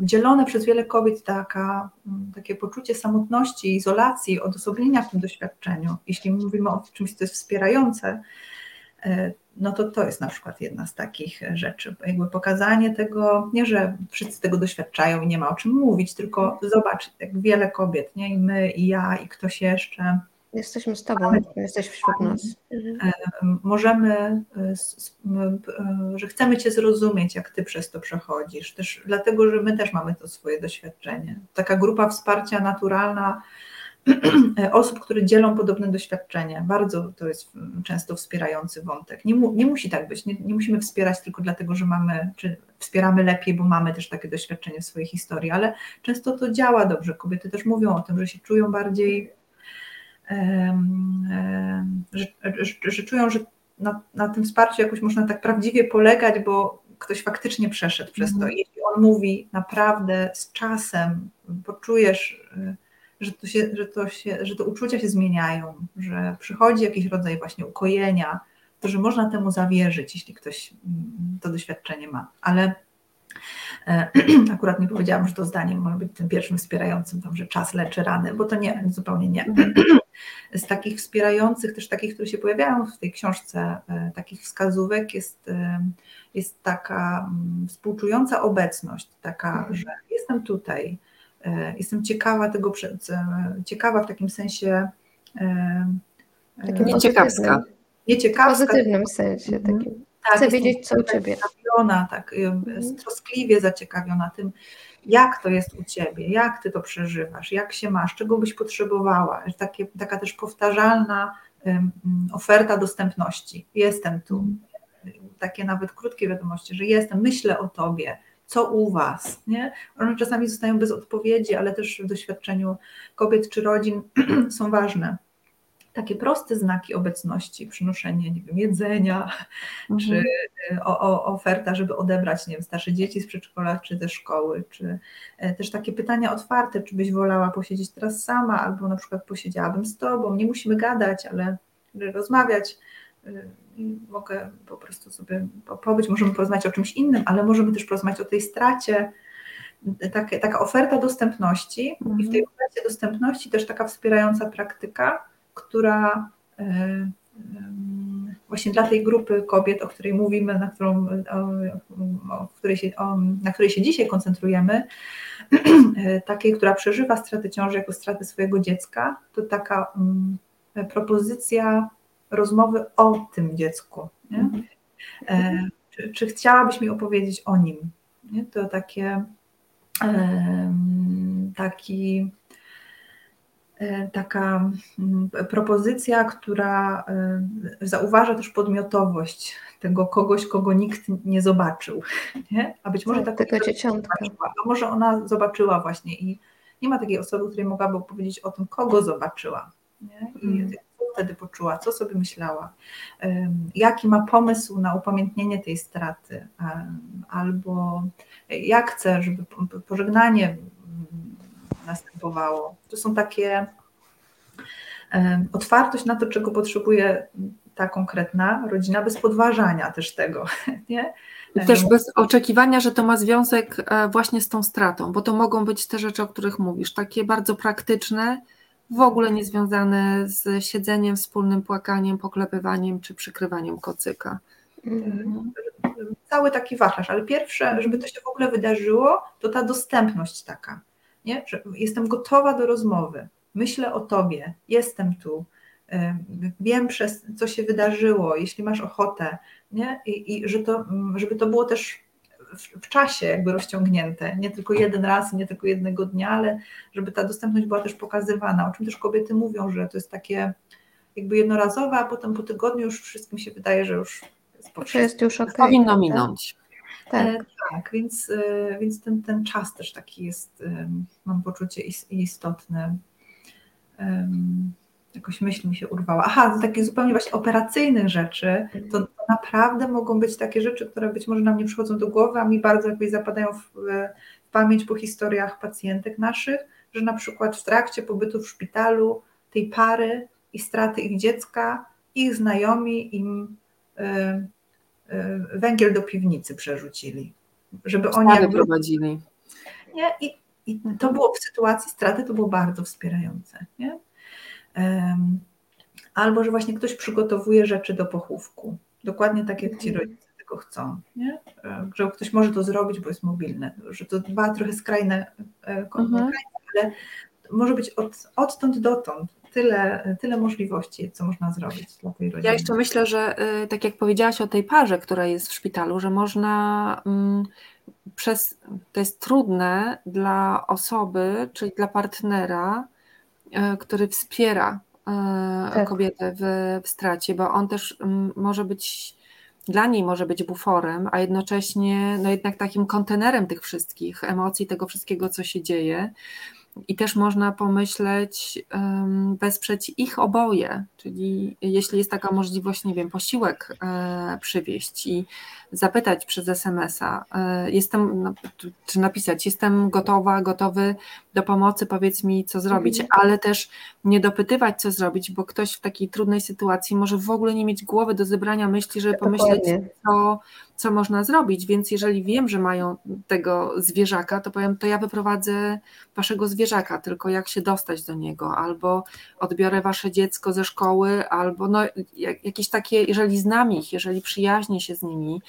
dzielone przez wiele kobiet taka, takie poczucie samotności, izolacji, odosobnienia w tym doświadczeniu. Jeśli mówimy o czymś, co jest wspierające, no to to jest na przykład jedna z takich rzeczy. Jakby pokazanie tego, nie że wszyscy tego doświadczają i nie ma o czym mówić, tylko zobacz, jak wiele kobiet, nie? i my, i ja, i ktoś jeszcze. Jesteśmy z Tobą, jesteś wśród nas. E, możemy, e, e, że chcemy Cię zrozumieć, jak Ty przez to przechodzisz, też dlatego, że my też mamy to swoje doświadczenie. Taka grupa wsparcia naturalna, osób, które dzielą podobne doświadczenie. Bardzo to jest często wspierający wątek. Nie, mu, nie musi tak być, nie, nie, musimy wspierać tylko dlatego, że mamy, czy wspieramy lepiej, bo mamy też takie doświadczenie w swojej historii, ale często to działa dobrze. Kobiety też mówią o tym, że się czują bardziej, że, że, że, czują, że na, na, tym wsparciu jakoś można tak prawdziwie polegać, bo ktoś faktycznie przeszedł przez to. Mm. Jeśli on mówi naprawdę z czasem, poczujesz że to, się, że, to się, że te uczucia się zmieniają, że przychodzi jakiś rodzaj właśnie ukojenia, to że można temu zawierzyć, jeśli ktoś mm, to doświadczenie ma. Ale e, akurat nie powiedziałam, że to zdanie może być tym pierwszym wspierającym, tam, że czas leczy rany, bo to nie, zupełnie nie. Z takich wspierających, też takich, które się pojawiają w tej książce, e, takich wskazówek jest, e, jest taka mm, współczująca obecność, taka, mhm. że jestem tutaj, jestem ciekawa tego, ciekawa w takim sensie. E, takim nieciekawska. Nieciekawska. W pozytywnym sensie. Mhm. Takim. Tak, Chcę wiedzieć, co u Ciebie. Zaciekawiona, tak, mhm. troskliwie zaciekawiona tym, jak to jest u Ciebie, jak Ty to przeżywasz, jak się masz, czego byś potrzebowała. Takie, taka też powtarzalna um, oferta dostępności. Jestem tu. Takie nawet krótkie wiadomości, że jestem, myślę o Tobie, co u Was. Nie? One czasami zostają bez odpowiedzi, ale też w doświadczeniu kobiet czy rodzin są ważne. Takie proste znaki obecności, przynoszenie nie wiem, jedzenia, mhm. czy e, o, o, oferta, żeby odebrać nie wiem, starsze dzieci z przedszkola czy ze szkoły, czy e, też takie pytania otwarte, czy byś wolała posiedzieć teraz sama, albo na przykład posiedziałabym z Tobą, nie musimy gadać, ale rozmawiać mogę po prostu sobie pobyć, możemy porozmawiać o czymś innym, ale możemy też porozmawiać o tej stracie. Takie, taka oferta dostępności mhm. i w tej mhm. ofercie dostępności też taka wspierająca praktyka, która e, właśnie dla tej grupy kobiet, o której mówimy, na, którą, o, o której się, o, na której się dzisiaj koncentrujemy, e, takiej, która przeżywa stratę ciąży jako stratę swojego dziecka, to taka um, propozycja rozmowy o tym dziecku. Mhm. E, czy, czy, chciałabyś mi opowiedzieć o nim? Nie? To takie taki e, taka mm, propozycja, która e, zauważa też podmiotowość tego kogoś, kogo nikt nie zobaczył. Nie? A być może tak, taka dzieciątka. A może ona zobaczyła właśnie i nie ma takiej osoby, której mogłaby opowiedzieć o tym, kogo zobaczyła. Nie? I mm wtedy poczuła, co sobie myślała, jaki ma pomysł na upamiętnienie tej straty, albo jak chce, żeby pożegnanie następowało. To są takie otwartość na to, czego potrzebuje ta konkretna rodzina, bez podważania też tego. Nie? Też bez oczekiwania, że to ma związek e, właśnie z tą stratą, bo to mogą być te rzeczy, o których mówisz, takie bardzo praktyczne, w ogóle niezwiązane z siedzeniem, wspólnym płakaniem, poklepywaniem czy przykrywaniem kocyka. Mhm. Cały taki wachlarz, ale pierwsze, żeby to się w ogóle wydarzyło, to ta dostępność taka, nie? że jestem gotowa do rozmowy, myślę o tobie, jestem tu, wiem przez co się wydarzyło, jeśli masz ochotę, nie? I, i że to, żeby to było też w, w, czasie jakby rozciągnięte, nie tylko jeden raz, nie tylko jednego dnia, ale żeby ta dostępność była też pokazywana, o czym też kobiety mówią, że to jest takie jakby jednorazowe, a potem po tygodniu już wszystkim się wydaje, że już jest, jest już okay, Powinno tak? minąć. Tak, e, tak więc, e, więc ten, ten czas też taki jest, e, mam poczucie istotny. Jakoś myśl mi się urwała. Aha, z takich zupełnie właśnie operacyjnych rzeczy, to, to naprawdę mogą być takie rzeczy, które być może nam nie przychodzą do głowy, a mi bardzo jakby zapadają w, w pamięć po historiach pacjentek naszych, że na przykład w trakcie pobytu w szpitalu tej pary i straty ich dziecka, ich znajomi im y, węgiel do piwnicy przerzucili, żeby oni jakby, prowadzili. nie? I, I to było w sytuacji straty, to było bardzo wspierające. Nie? Albo, że właśnie ktoś przygotowuje rzeczy do pochówku. Dokładnie tak, jak ci rodzice tego chcą. Nie? Że ktoś może to zrobić, bo jest mobilny. Że to dwa trochę skrajne, mhm. ale może być od, odtąd dotąd tyle, tyle możliwości, co można zrobić dla tej rodziny. Ja jeszcze myślę, że tak jak powiedziałaś o tej parze, która jest w szpitalu, że można mm, przez, to jest trudne dla osoby, czyli dla partnera, który wspiera tak. kobietę w, w stracie, bo on też może być dla niej może być buforem, a jednocześnie no jednak takim kontenerem tych wszystkich emocji, tego wszystkiego, co się dzieje. I też można pomyśleć, wesprzeć ich oboje, czyli jeśli jest taka możliwość, nie wiem, posiłek e, przywieźć i zapytać przez SMS-a, e, jestem, no, czy napisać, jestem gotowa, gotowy do pomocy, powiedz mi, co zrobić, mhm. ale też nie dopytywać, co zrobić, bo ktoś w takiej trudnej sytuacji może w ogóle nie mieć głowy do zebrania myśli, żeby pomyśleć, co, co można zrobić. Więc jeżeli wiem, że mają tego zwierzaka, to powiem, to ja wyprowadzę waszego zwierzaka, tylko jak się dostać do niego, albo odbiorę wasze dziecko ze szkoły, albo no, jakieś takie, jeżeli znam ich, jeżeli przyjaźnię się z nimi,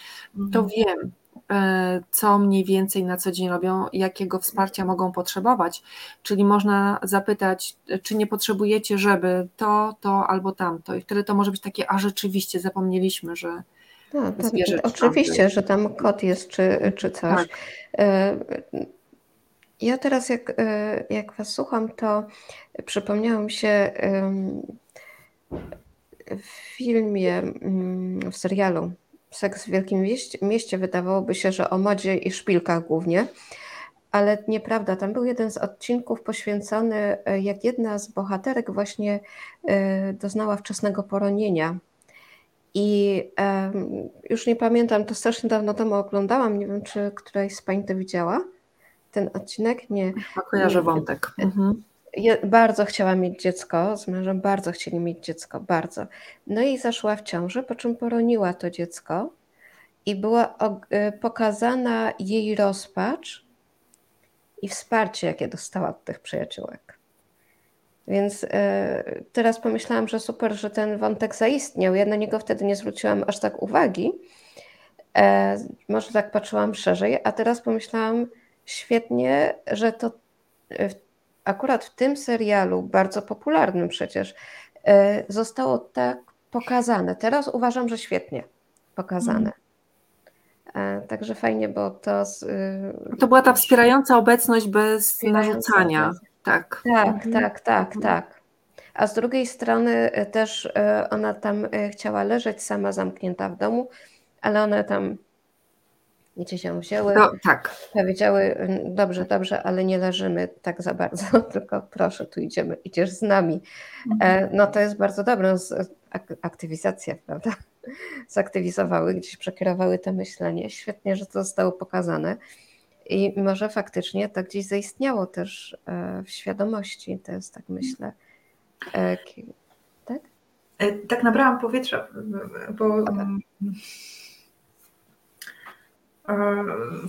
to mhm. wiem, e, co mniej więcej na co dzień robią, jakiego wsparcia mogą potrzebować. Czyli można zapytać, czy nie potrzebujecie, żeby to, to albo tamto. I wtedy to może być takie, a rzeczywiście zapomnieliśmy, że. Tak, tak, oczywiście, że tam kot jest, czy, czy coś. Tak. E, ja teraz, jak, e, jak Was słucham, to przypomniało mi się w filmie, mm, w serialu Seks w Wielkim Mieście wydawałoby się, że o modzie i szpilkach głównie, ale nieprawda. Tam był jeden z odcinków poświęcony, e, jak jedna z bohaterek właśnie e, doznała wczesnego poronienia. I już nie pamiętam, to strasznie dawno temu oglądałam. Nie wiem, czy któraś z Pań to widziała ten odcinek. Nie. A kojarzę wątek. Mhm. Ja bardzo chciała mieć dziecko, z mężem bardzo chcieli mieć dziecko, bardzo. No i zaszła w ciąży, po czym poroniła to dziecko i była y, pokazana jej rozpacz i wsparcie, jakie dostała od tych przyjaciółek. Więc y, teraz pomyślałam, że super, że ten wątek zaistniał. Ja na niego wtedy nie zwróciłam aż tak uwagi. E, może tak patrzyłam szerzej, a teraz pomyślałam, świetnie, że to akurat w tym serialu, bardzo popularnym przecież, e, zostało tak pokazane. Teraz uważam, że świetnie pokazane. Mm. Także fajnie, bo to. Z, y, to była ta wspierająca obecność bez wspierająca narzucania. Obecność. Tak. Tak, mhm. tak, tak, mhm. tak. A z drugiej strony e, też e, ona tam chciała leżeć sama zamknięta w domu, ale one tam gdzie się wzięły. No, tak. Powiedziały, dobrze, dobrze, ale nie leżymy tak za bardzo, tylko proszę, tu idziemy, idziesz z nami. Mhm. No to jest bardzo dobre, aktywizacja, prawda? Zaktywizowały, gdzieś przekierowały to myślenie. Świetnie, że to zostało pokazane. I może faktycznie to gdzieś zaistniało też e, w świadomości, to jest tak myślę. E, tak? E, tak nabrałam powietrza, bo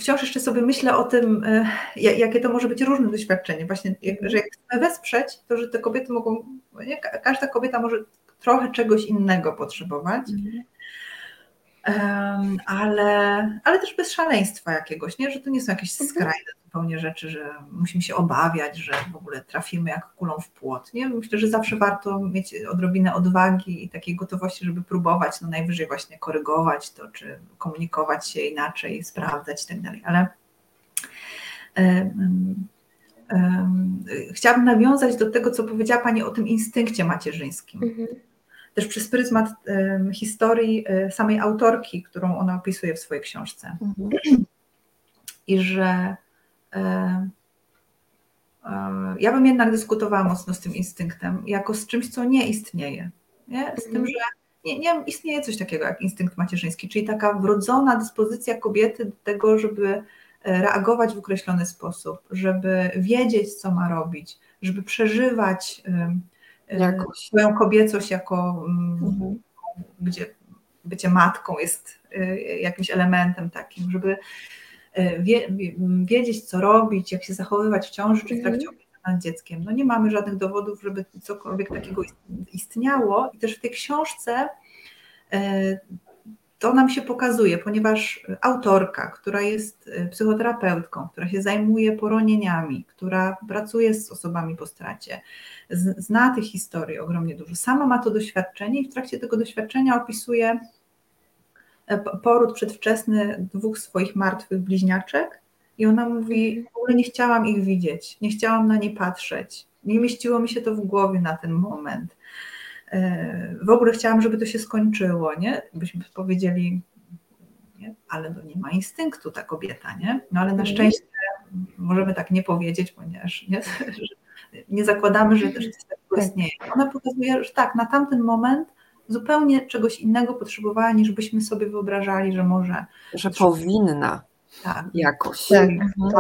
wciąż jeszcze sobie myślę o tym, e, jakie to może być różne doświadczenie. Właśnie, że jak chcemy wesprzeć, to że te kobiety mogą, nie, każda kobieta może trochę czegoś innego potrzebować. Mhm ale, ale też bez szaleństwa jakiegoś, nie? że to nie są jakieś mhm. skrajne zupełnie rzeczy, że musimy się obawiać, że w ogóle trafimy jak kulą w płot. Nie? Myślę, że zawsze warto mieć odrobinę odwagi i takiej gotowości, żeby próbować, no najwyżej właśnie korygować to, czy komunikować się inaczej, sprawdzać i tak dalej, ale um, um, chciałabym nawiązać do tego, co powiedziała Pani o tym instynkcie macierzyńskim. Mhm też przez pryzmat historii e, samej autorki, którą ona opisuje w swojej książce. Mhm. I że e, e, ja bym jednak dyskutowała mocno z tym instynktem, jako z czymś, co nie istnieje. Nie? Z tym, mhm. że nie, nie istnieje coś takiego jak instynkt macierzyński, czyli taka wrodzona dyspozycja kobiety do tego, żeby reagować w określony sposób, żeby wiedzieć, co ma robić, żeby przeżywać Jakoś. swoją kobiecość jako, mm, mhm. gdzie bycie matką jest y, jakimś elementem takim, żeby y, wie, wiedzieć, co robić, jak się zachowywać w ciąży czy w trakcie Mhm. opieki nad dzieckiem. No nie mamy żadnych dowodów, żeby cokolwiek takiego ist- istniało i też w tej książce y, to nam się pokazuje, ponieważ autorka, która jest y, psychoterapeutką, która się zajmuje poronieniami, która pracuje z osobami po stracie, zna tych historii ogromnie dużo. Sama ma to doświadczenie i w trakcie tego doświadczenia opisuje e, poród przedwczesny dwóch swoich martwych bliźniaczek i ona mówi, w ogóle nie chciałam ich widzieć, nie chciałam na nie patrzeć, nie mieściło mi się to w głowie na ten moment. E, W ogóle chciałam, żeby to się skończyło, nie? Byśmy powiedzieli, nie? ale no nie ma instynktu ta kobieta, nie? No ale na Mhm. szczęście możemy tak nie powiedzieć, ponieważ nie, nie zakładamy, że, że coś takiego Tak. istnieje. Ona pokazuje, że tak, na tamten moment zupełnie czegoś innego potrzebowała, niż byśmy sobie wyobrażali, że może Że powinna tak, jakoś. Tak. Mhm.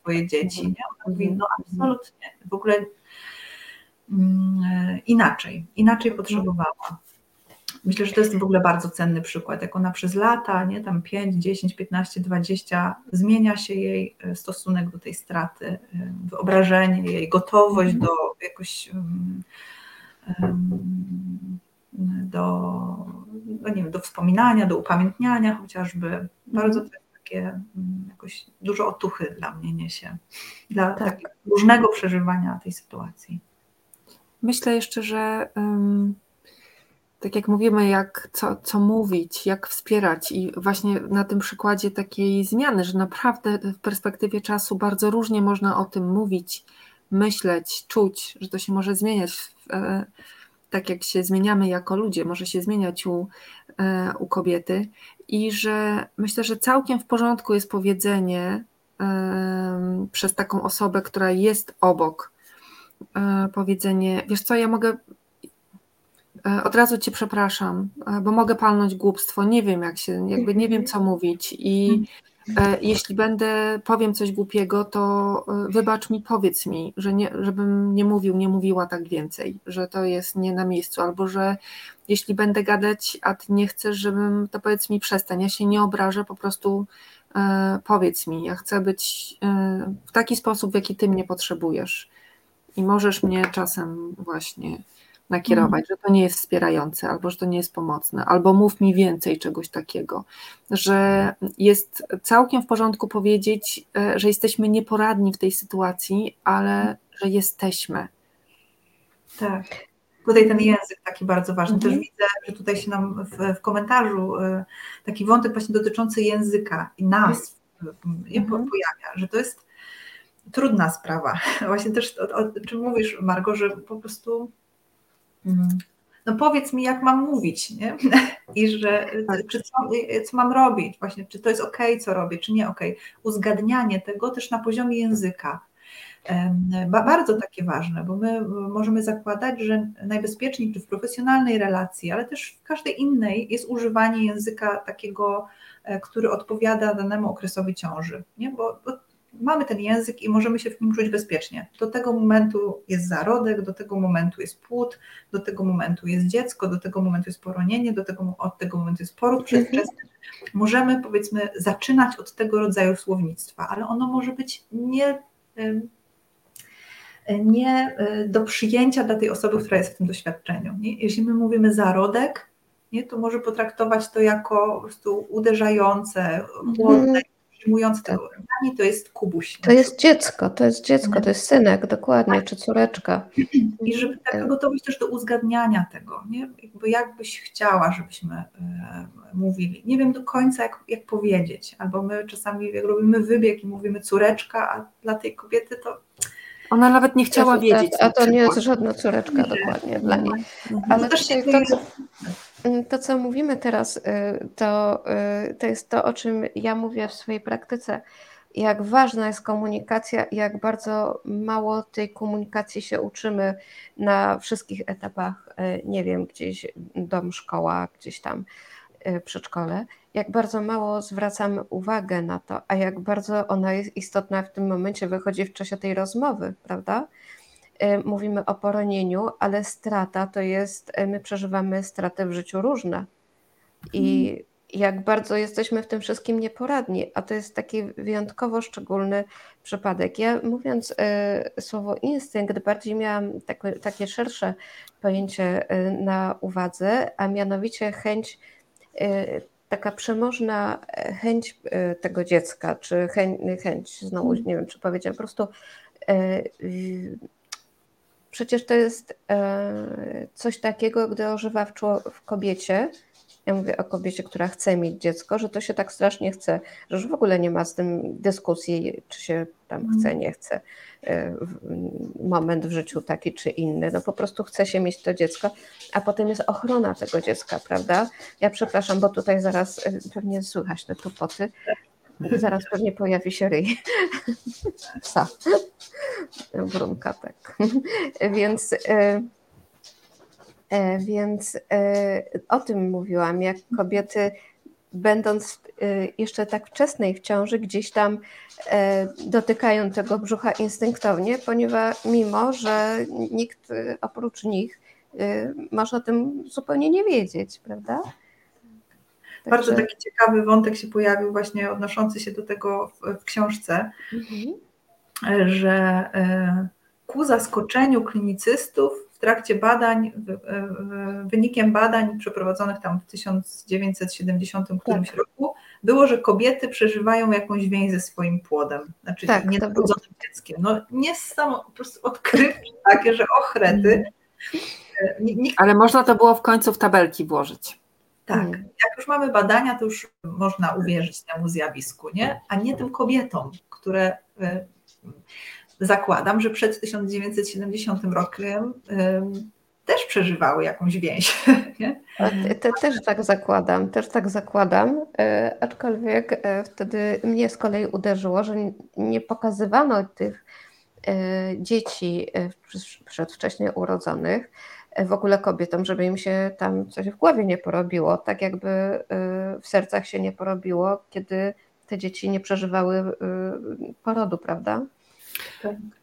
swoje dzieci. Nie? Ona mówi, Mhm. no absolutnie, w ogóle inaczej, inaczej potrzebowała. Myślę, że to jest w ogóle bardzo cenny przykład, jak ona przez lata, nie, tam 5, 10, 15, 20, zmienia się jej e, stosunek do tej straty, e, wyobrażenie, jej gotowość do jakoś do, no nie wiem, do wspominania, do upamiętniania chociażby. Bardzo to jest takie mm, jakoś dużo otuchy dla mnie niesie, dla Tak. różnego przeżywania tej sytuacji. Myślę jeszcze, że ym, tak jak mówimy, jak co, co mówić, jak wspierać i właśnie na tym przykładzie takiej zmiany, że naprawdę w perspektywie czasu bardzo różnie można o tym mówić, myśleć, czuć, że to się może zmieniać e, tak jak się zmieniamy jako ludzie, może się zmieniać u, e, u kobiety. I że myślę, że całkiem w porządku jest powiedzenie przez taką osobę, która jest obok, powiedzenie, wiesz co, ja mogę, e, od razu cię przepraszam, e, bo mogę palnąć głupstwo, nie wiem jak się, jakby nie wiem co mówić i e, jeśli będę, powiem coś głupiego, to e, wybacz mi, powiedz mi, że nie, żebym nie mówił, nie mówiła tak więcej, że to jest nie na miejscu, albo że jeśli będę gadać, a ty nie chcesz, żebym, to powiedz mi przestań, ja się nie obrażę, po prostu e, powiedz mi, ja chcę być e, w taki sposób, w jaki ty mnie potrzebujesz i możesz mnie czasem właśnie nakierować, że to nie jest wspierające, albo że to nie jest pomocne, albo mów mi więcej czegoś takiego, że jest całkiem w porządku powiedzieć, e, że jesteśmy nieporadni w tej sytuacji, ale że jesteśmy. Tak. Tutaj ten język taki bardzo ważny. Mhm. Też widzę, że tutaj się nam w, w komentarzu y, taki wątek właśnie dotyczący języka i nie, po- Mhm. pojawia, że to jest trudna sprawa. Właśnie też o, o czym mówisz, Margo, że po prostu mm, no powiedz mi, jak mam mówić, nie? I że Tak. czy co, co mam robić, właśnie, czy to jest ok, co robię, czy nie ok. Uzgadnianie tego też na poziomie języka. Bardzo takie ważne, bo my możemy zakładać, że najbezpieczniej czy w profesjonalnej relacji, ale też w każdej innej jest używanie języka takiego, e, który odpowiada danemu okresowi ciąży. Nie? Bo, bo mamy ten język i możemy się w nim czuć bezpiecznie. Do tego momentu jest zarodek, do tego momentu jest płód, do tego momentu jest dziecko, do tego momentu jest poronienie, do tego, od tego momentu jest poród przedwczesny. Możemy powiedzmy zaczynać od tego rodzaju słownictwa, ale ono może być nie nie y, do przyjęcia dla tej osoby, która jest w tym doświadczeniu. Nie? Jeśli my mówimy zarodek, nie, to może potraktować to jako po prostu uderzające, chłodne, przyjmujące tego. Dla mnie to jest kubuś. To jest dziecko, to jest dziecko, to jest synek, dokładnie, czy córeczka. I żeby taka gotowość też do uzgadniania tego, nie? Jakby jakbyś chciała, żebyśmy e, mówili. Nie wiem do końca, jak, jak powiedzieć. Albo my czasami, jak robimy wybieg i mówimy córeczka, a dla tej kobiety to Ona nawet nie chciała wiedzieć. A to nie jest żadna córeczka dokładnie dla niej. Ale też się to, to, co mówimy teraz, y, to, y, to jest to, o czym ja mówię w swojej praktyce. Jak ważna jest komunikacja jak bardzo mało tej komunikacji się uczymy na wszystkich etapach, y, nie wiem, gdzieś dom, szkoła, gdzieś tam przedszkole, jak bardzo mało zwracamy uwagę na to, a jak bardzo ona jest istotna w tym momencie, wychodzi w czasie tej rozmowy, prawda? Y, Mówimy o poronieniu, ale strata to jest, y, my przeżywamy straty w życiu różne. I jak bardzo jesteśmy w tym wszystkim nieporadni, a to jest taki wyjątkowo szczególny przypadek. Ja mówiąc y, słowo instynkt, bardziej miałam takie, takie szersze pojęcie na uwadze, a mianowicie chęć, taka przemożna chęć tego dziecka, czy chęć, chęć znowu Mhm. nie wiem, czy powiedziałam, po prostu przecież to jest coś takiego, gdy ożywa w, w kobiecie, ja mówię o kobiecie, która chce mieć dziecko, że to się tak strasznie chce, że już w ogóle nie ma z tym dyskusji, czy się tam chce, nie chce, e, moment w życiu taki czy inny. No po prostu chce się mieć to dziecko, a potem jest ochrona tego dziecka, prawda? Ja przepraszam, bo tutaj zaraz e, pewnie słychać te tupoty. Zaraz pewnie pojawi się ryj psa, brunka, tak. Więc e, E, więc e, o tym mówiłam, jak kobiety, będąc jeszcze tak wczesnej w ciąży, gdzieś tam dotykają tego brzucha instynktownie, ponieważ mimo, że nikt oprócz nich może o tym zupełnie nie wiedzieć, prawda? Także... Bardzo taki ciekawy wątek się pojawił, właśnie odnoszący się do tego w, w książce, mhm. że ku zaskoczeniu klinicystów w trakcie badań, wynikiem badań przeprowadzonych tam w 1970 którymś tak. roku, było, że kobiety przeżywają jakąś więź ze swoim płodem, znaczy tak, nienarodzonym dzieckiem. No nie są po prostu odkrywcze takie, że ochrety. Nikt... Ale można to było w końcu w tabelki włożyć. Tak, mm. jak już mamy badania, to już można uwierzyć temu zjawisku, nie? A nie tym kobietom, które e, zakładam, że przed 1970 rokiem też przeżywały jakąś więź. Nie? Te, też tak zakładam, też tak zakładam, e, aczkolwiek e, wtedy mnie z kolei uderzyło, że nie pokazywano tych e, dzieci przedwcześnie urodzonych w ogóle kobietom, żeby im się tam coś w głowie nie porobiło, tak jakby w sercach się nie porobiło, kiedy te dzieci nie przeżywały porodu, prawda?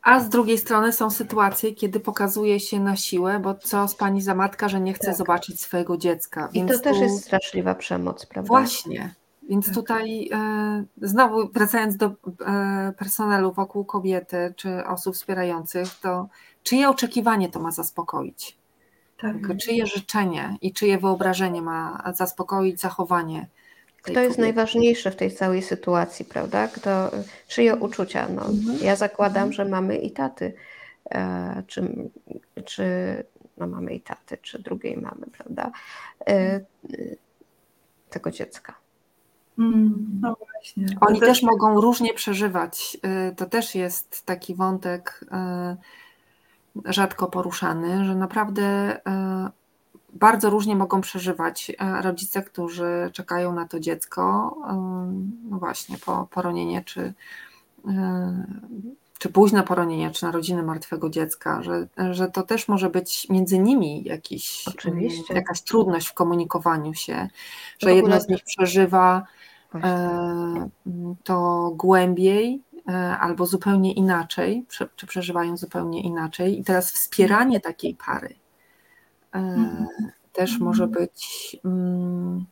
A z drugiej strony są sytuacje, kiedy pokazuje się na siłę, bo co z pani za matka, że nie chce tak. zobaczyć swojego dziecka. I to też tu... jest straszliwa przemoc, prawda? Właśnie. Więc tak. tutaj e, znowu wracając do e, personelu wokół kobiety czy osób wspierających, to czyje oczekiwanie to ma zaspokoić? Tak. Czyje życzenie i czyje wyobrażenie ma zaspokoić zachowanie kto jest najważniejszy w tej całej sytuacji, prawda? Kto, czyje uczucia? No, mhm. Ja zakładam, że mamy i taty, e, czy, czy no mamy i taty, czy drugiej mamy, prawda? E, tego dziecka. Mm, no właśnie. Oni też, też mogą różnie przeżywać. E, to też jest taki wątek rzadko poruszany, że naprawdę bardzo różnie mogą przeżywać e, rodzice, którzy czekają na to dziecko, no właśnie, po poronienie, czy, e, czy późne poronienie, czy narodziny martwego dziecka, że, że to też może być między nimi jakiś, Oczywiście. jakaś trudność w komunikowaniu się, że jedno z nich przeżywa e, to głębiej, albo zupełnie inaczej, czy przeżywają zupełnie inaczej. I teraz wspieranie takiej pary Mhm. też może mhm. być. Mm,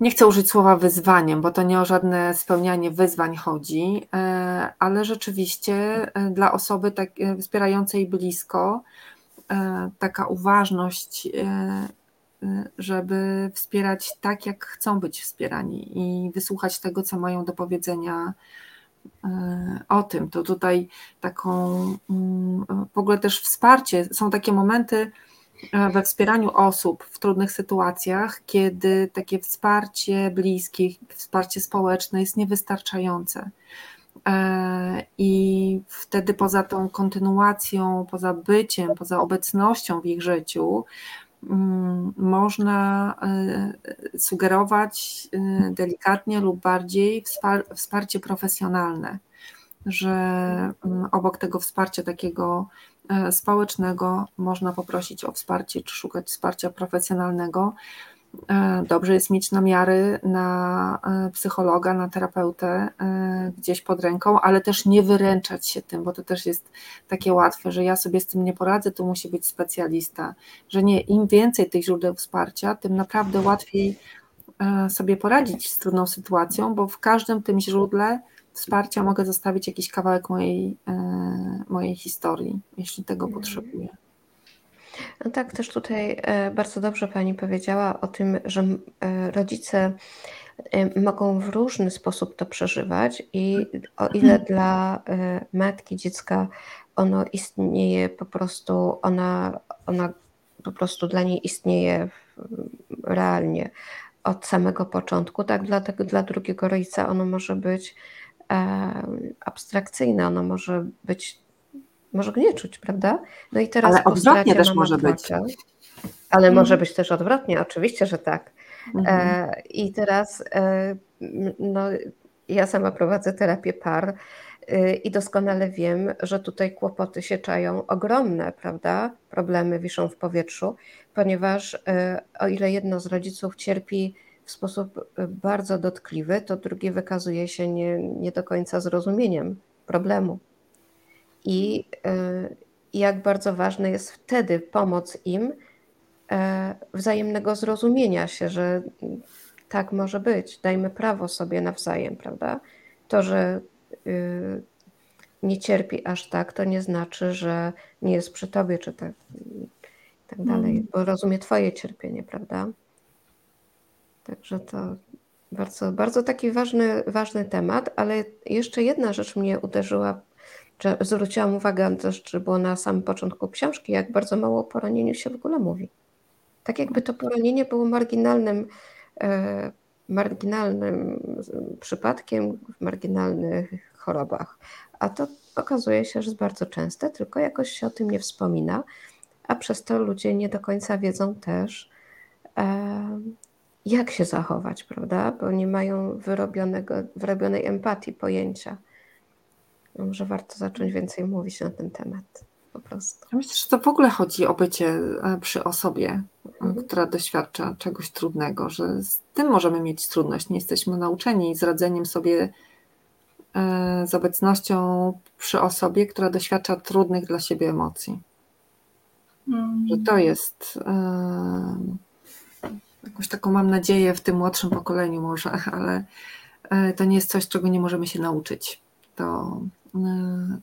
nie chcę użyć słowa wyzwaniem, bo to nie o żadne spełnianie wyzwań chodzi, e, ale rzeczywiście e, dla osoby tak, e, wspierającej blisko taka uważność, żeby wspierać tak, jak chcą być wspierani i wysłuchać tego, co mają do powiedzenia o tym. To tutaj taką mm, w ogóle też wsparcie, są takie momenty, E, we wspieraniu osób w trudnych sytuacjach, kiedy takie wsparcie bliskich, wsparcie społeczne jest niewystarczające. E, I wtedy poza tą kontynuacją, poza byciem, poza obecnością w ich życiu, można e, sugerować delikatnie lub bardziej wsparcie profesjonalne, że mm, obok tego wsparcia takiego E, społecznego można poprosić o wsparcie czy szukać wsparcia profesjonalnego, e, dobrze jest mieć namiary na e, psychologa, na terapeutę e, gdzieś pod ręką, ale też nie wyręczać się tym, bo to też jest takie łatwe, że ja sobie z tym nie poradzę, tu musi być specjalista, że nie, im więcej tych źródeł wsparcia, tym naprawdę łatwiej sobie poradzić z trudną sytuacją, bo w każdym tym źródle wsparcia mogę zostawić jakiś kawałek mojej, mojej historii, jeśli tego Mhm. potrzebuję. No tak, też tutaj e, bardzo dobrze Pani powiedziała o tym, że e, rodzice e, mogą w różny sposób to przeżywać i o ile dla matki dziecka ono istnieje po prostu, ona, ona po prostu dla niej istnieje realnie od samego początku, tak dla, tego, dla drugiego rodzica ono może być abstrakcyjne, ono może być może go nie czuć, prawda? No i teraz Ale odwrotnie też może być. Ale mhm. może być też odwrotnie, oczywiście, że tak. Mhm. E, I teraz e, no, ja sama prowadzę terapię par e, i doskonale wiem, że tutaj kłopoty się czają ogromne, prawda? Problemy wiszą w powietrzu, ponieważ e, o ile jedno z rodziców cierpi w sposób e, bardzo dotkliwy, to drugie wykazuje się nie, nie do końca zrozumieniem problemu i y, jak bardzo ważne jest wtedy pomoc im e, wzajemnego zrozumienia się, że tak może być, dajmy prawo sobie nawzajem, prawda? To, że y, nie cierpi aż tak, to nie znaczy, że nie jest przy tobie, czy tak, tak dalej, mm. bo rozumie twoje cierpienie, prawda? Także to bardzo, bardzo taki ważny, ważny temat, ale jeszcze jedna rzecz mnie uderzyła zwróciłam uwagę też, czy było na samym początku książki, jak bardzo mało o poronieniu się w ogóle mówi. Tak jakby to poronienie było marginalnym, e, marginalnym przypadkiem w marginalnych chorobach. A to okazuje się, że jest bardzo częste, tylko jakoś się o tym nie wspomina, a przez to ludzie nie do końca wiedzą też, e, jak się zachować, prawda? Bo nie mają wyrobionego, wyrobionej empatii, pojęcia. Może warto zacząć więcej mówić na ten temat. Po prostu. Ja myślę, że to w ogóle chodzi o bycie e, przy osobie, e, mhm. która doświadcza czegoś trudnego, że z tym możemy mieć trudność. Nie jesteśmy nauczeni z radzeniem sobie e, z obecnością przy osobie, która doświadcza trudnych dla siebie emocji. Mhm. Że to jest jakąś taką mam nadzieję w tym młodszym pokoleniu może, ale to nie jest coś, czego nie możemy się nauczyć. To,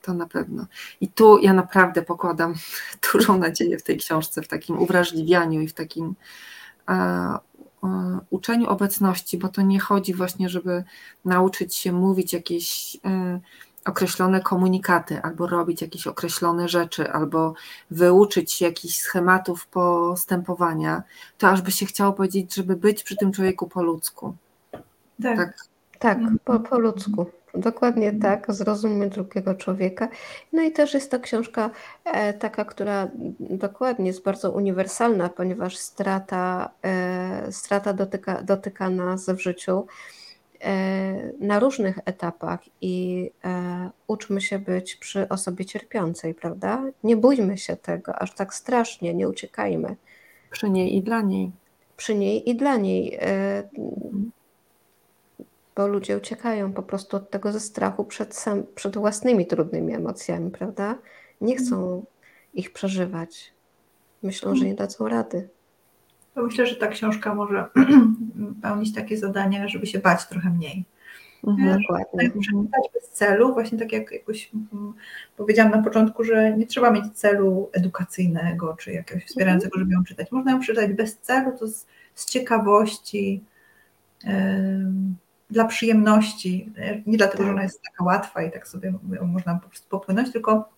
to na pewno. I tu ja naprawdę pokładam dużą nadzieję w tej książce, w takim uwrażliwianiu i w takim e, e, uczeniu obecności, bo to nie chodzi właśnie, żeby nauczyć się mówić jakieś określone komunikaty, albo robić jakieś określone rzeczy, albo wyuczyć się jakichś schematów postępowania, to aż by się chciało powiedzieć, żeby być przy tym człowieku po ludzku. Tak, tak, tak po, po ludzku. Dokładnie mhm. tak, zrozummy drugiego człowieka. No i też jest to książka e, taka, która dokładnie jest bardzo uniwersalna, ponieważ strata, e, strata dotyka, dotyka nas w życiu e, na różnych etapach i uczmy się być przy osobie cierpiącej, prawda? Nie bójmy się tego aż tak strasznie, nie uciekajmy. Przy niej i dla niej. Przy niej i dla niej. Mhm bo ludzie uciekają po prostu od tego ze strachu przed, sam, przed własnymi trudnymi emocjami, prawda? Nie chcą mhm. ich przeżywać. Myślą, że nie dadzą rady. To myślę, że ta książka może pełnić takie zadanie, żeby się bać trochę mniej. Mhm, dokładnie. Przeczytać bez celu, właśnie tak jak jakoś mm, powiedziałam na początku, że nie trzeba mieć celu edukacyjnego czy jakiegoś wspierającego, żeby ją czytać. Można ją przeczytać bez celu, to z, z ciekawości. Yy, dla przyjemności, nie dlatego, że ona jest taka łatwa i tak sobie można po prostu popłynąć, tylko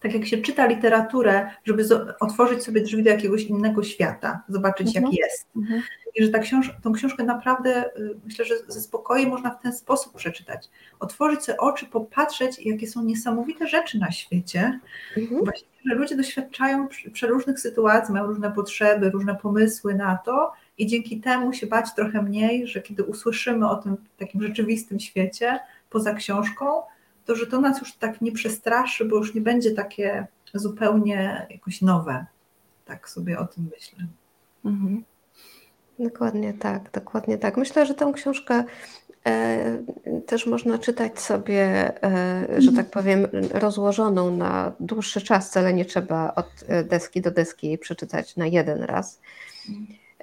tak jak się czyta literaturę, żeby otworzyć sobie drzwi do jakiegoś innego świata, zobaczyć mhm. jak jest. Mhm. I że ta książ tą książkę naprawdę y, myślę, że ze spokojem można w ten sposób przeczytać. Otworzyć sobie oczy, popatrzeć, jakie są niesamowite rzeczy na świecie. Mhm. Właśnie, że ludzie doświadczają przeróżnych sytuacji, mają różne potrzeby, różne pomysły na to i dzięki temu się bać trochę mniej, że kiedy usłyszymy o tym takim rzeczywistym świecie poza książką, to że to nas już tak nie przestraszy, bo już nie będzie takie zupełnie jakoś nowe. Tak sobie o tym myślę. Mhm. Dokładnie tak, dokładnie tak. Myślę, że tę książkę e, też można czytać sobie, e, że tak powiem, rozłożoną na dłuższy czas. Wcale nie trzeba od e, deski do deski jej przeczytać na jeden raz.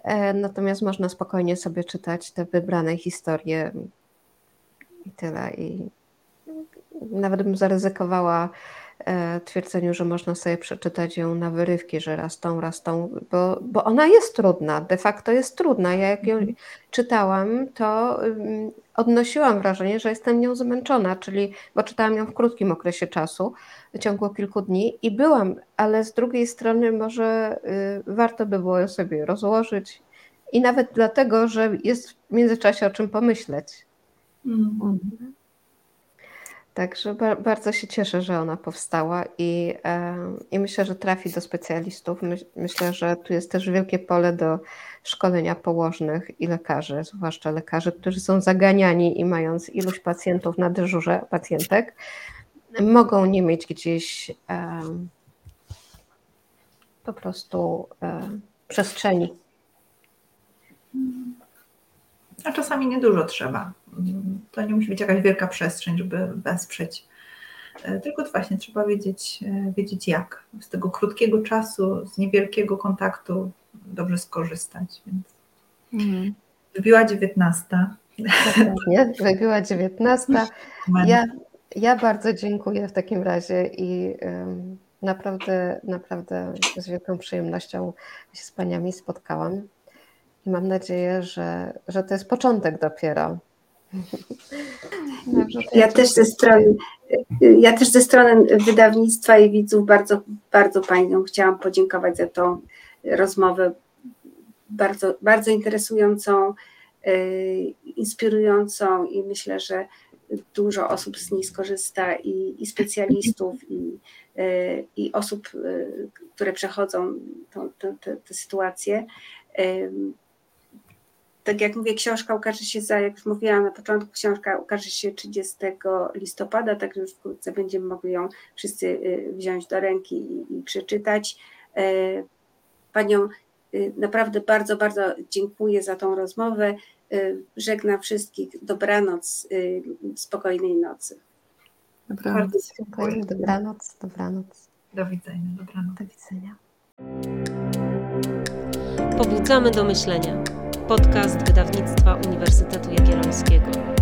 E, natomiast można spokojnie sobie czytać te wybrane historie i tyle. I nawet bym zaryzykowała twierdzeniu, że można sobie przeczytać ją na wyrywki, że raz tą, raz tą, bo, bo ona jest trudna, de facto jest trudna. Ja jak ją czytałam, to ym, odnosiłam wrażenie, że jestem nią zmęczona, czyli, bo czytałam ją w krótkim okresie czasu, w ciągu kilku dni i byłam, ale z drugiej strony może y, warto by było ją sobie rozłożyć i nawet dlatego, że jest w międzyczasie o czym pomyśleć. Mm. Także ba bardzo się cieszę, że ona powstała i, e, i myślę, że trafi do specjalistów. My myślę, że tu jest też wielkie pole do szkolenia położnych i lekarzy, zwłaszcza lekarzy, którzy są zaganiani i mając iluś pacjentów na dyżurze, pacjentek, mogą nie mieć gdzieś e, po prostu e, przestrzeni. A czasami niedużo trzeba. To nie musi być jakaś wielka przestrzeń, żeby wesprzeć. E, Tylko właśnie trzeba wiedzieć, e, wiedzieć jak. Z tego krótkiego czasu, z niewielkiego kontaktu dobrze skorzystać. Więc Mhm. wybiła 19. Nie? Wybiła 19. Ja, ja bardzo dziękuję w takim razie i ym, naprawdę, naprawdę z wielką przyjemnością się z Paniami spotkałam. I mam nadzieję, że, że to jest początek dopiero. Dobrze, to Ja też ze strony, ja też ze strony wydawnictwa i widzów bardzo, bardzo Paniom chciałam podziękować za tą rozmowę bardzo, bardzo interesującą, y, inspirującą i myślę, że dużo osób z niej skorzysta i, i specjalistów i, y, i osób, y, które przechodzą tą, tę- tę- tę sytuację. Tak jak mówię, książka ukaże się za, jak już mówiłam na początku, książka ukaże się 30 listopada, także już wkrótce będziemy mogli ją wszyscy y, wziąć do ręki i, i przeczytać. E, Panią y, naprawdę bardzo, bardzo dziękuję za tą rozmowę. Y, Żegnam wszystkich. Dobranoc, y, spokojnej nocy. Dobra. Bardzo dziękuję. dziękuję. Dobranoc, dobranoc. Do widzenia. Dobranoc. Do widzenia. Pobudzamy do myślenia. Podcast Wydawnictwa Uniwersytetu Jagiellońskiego.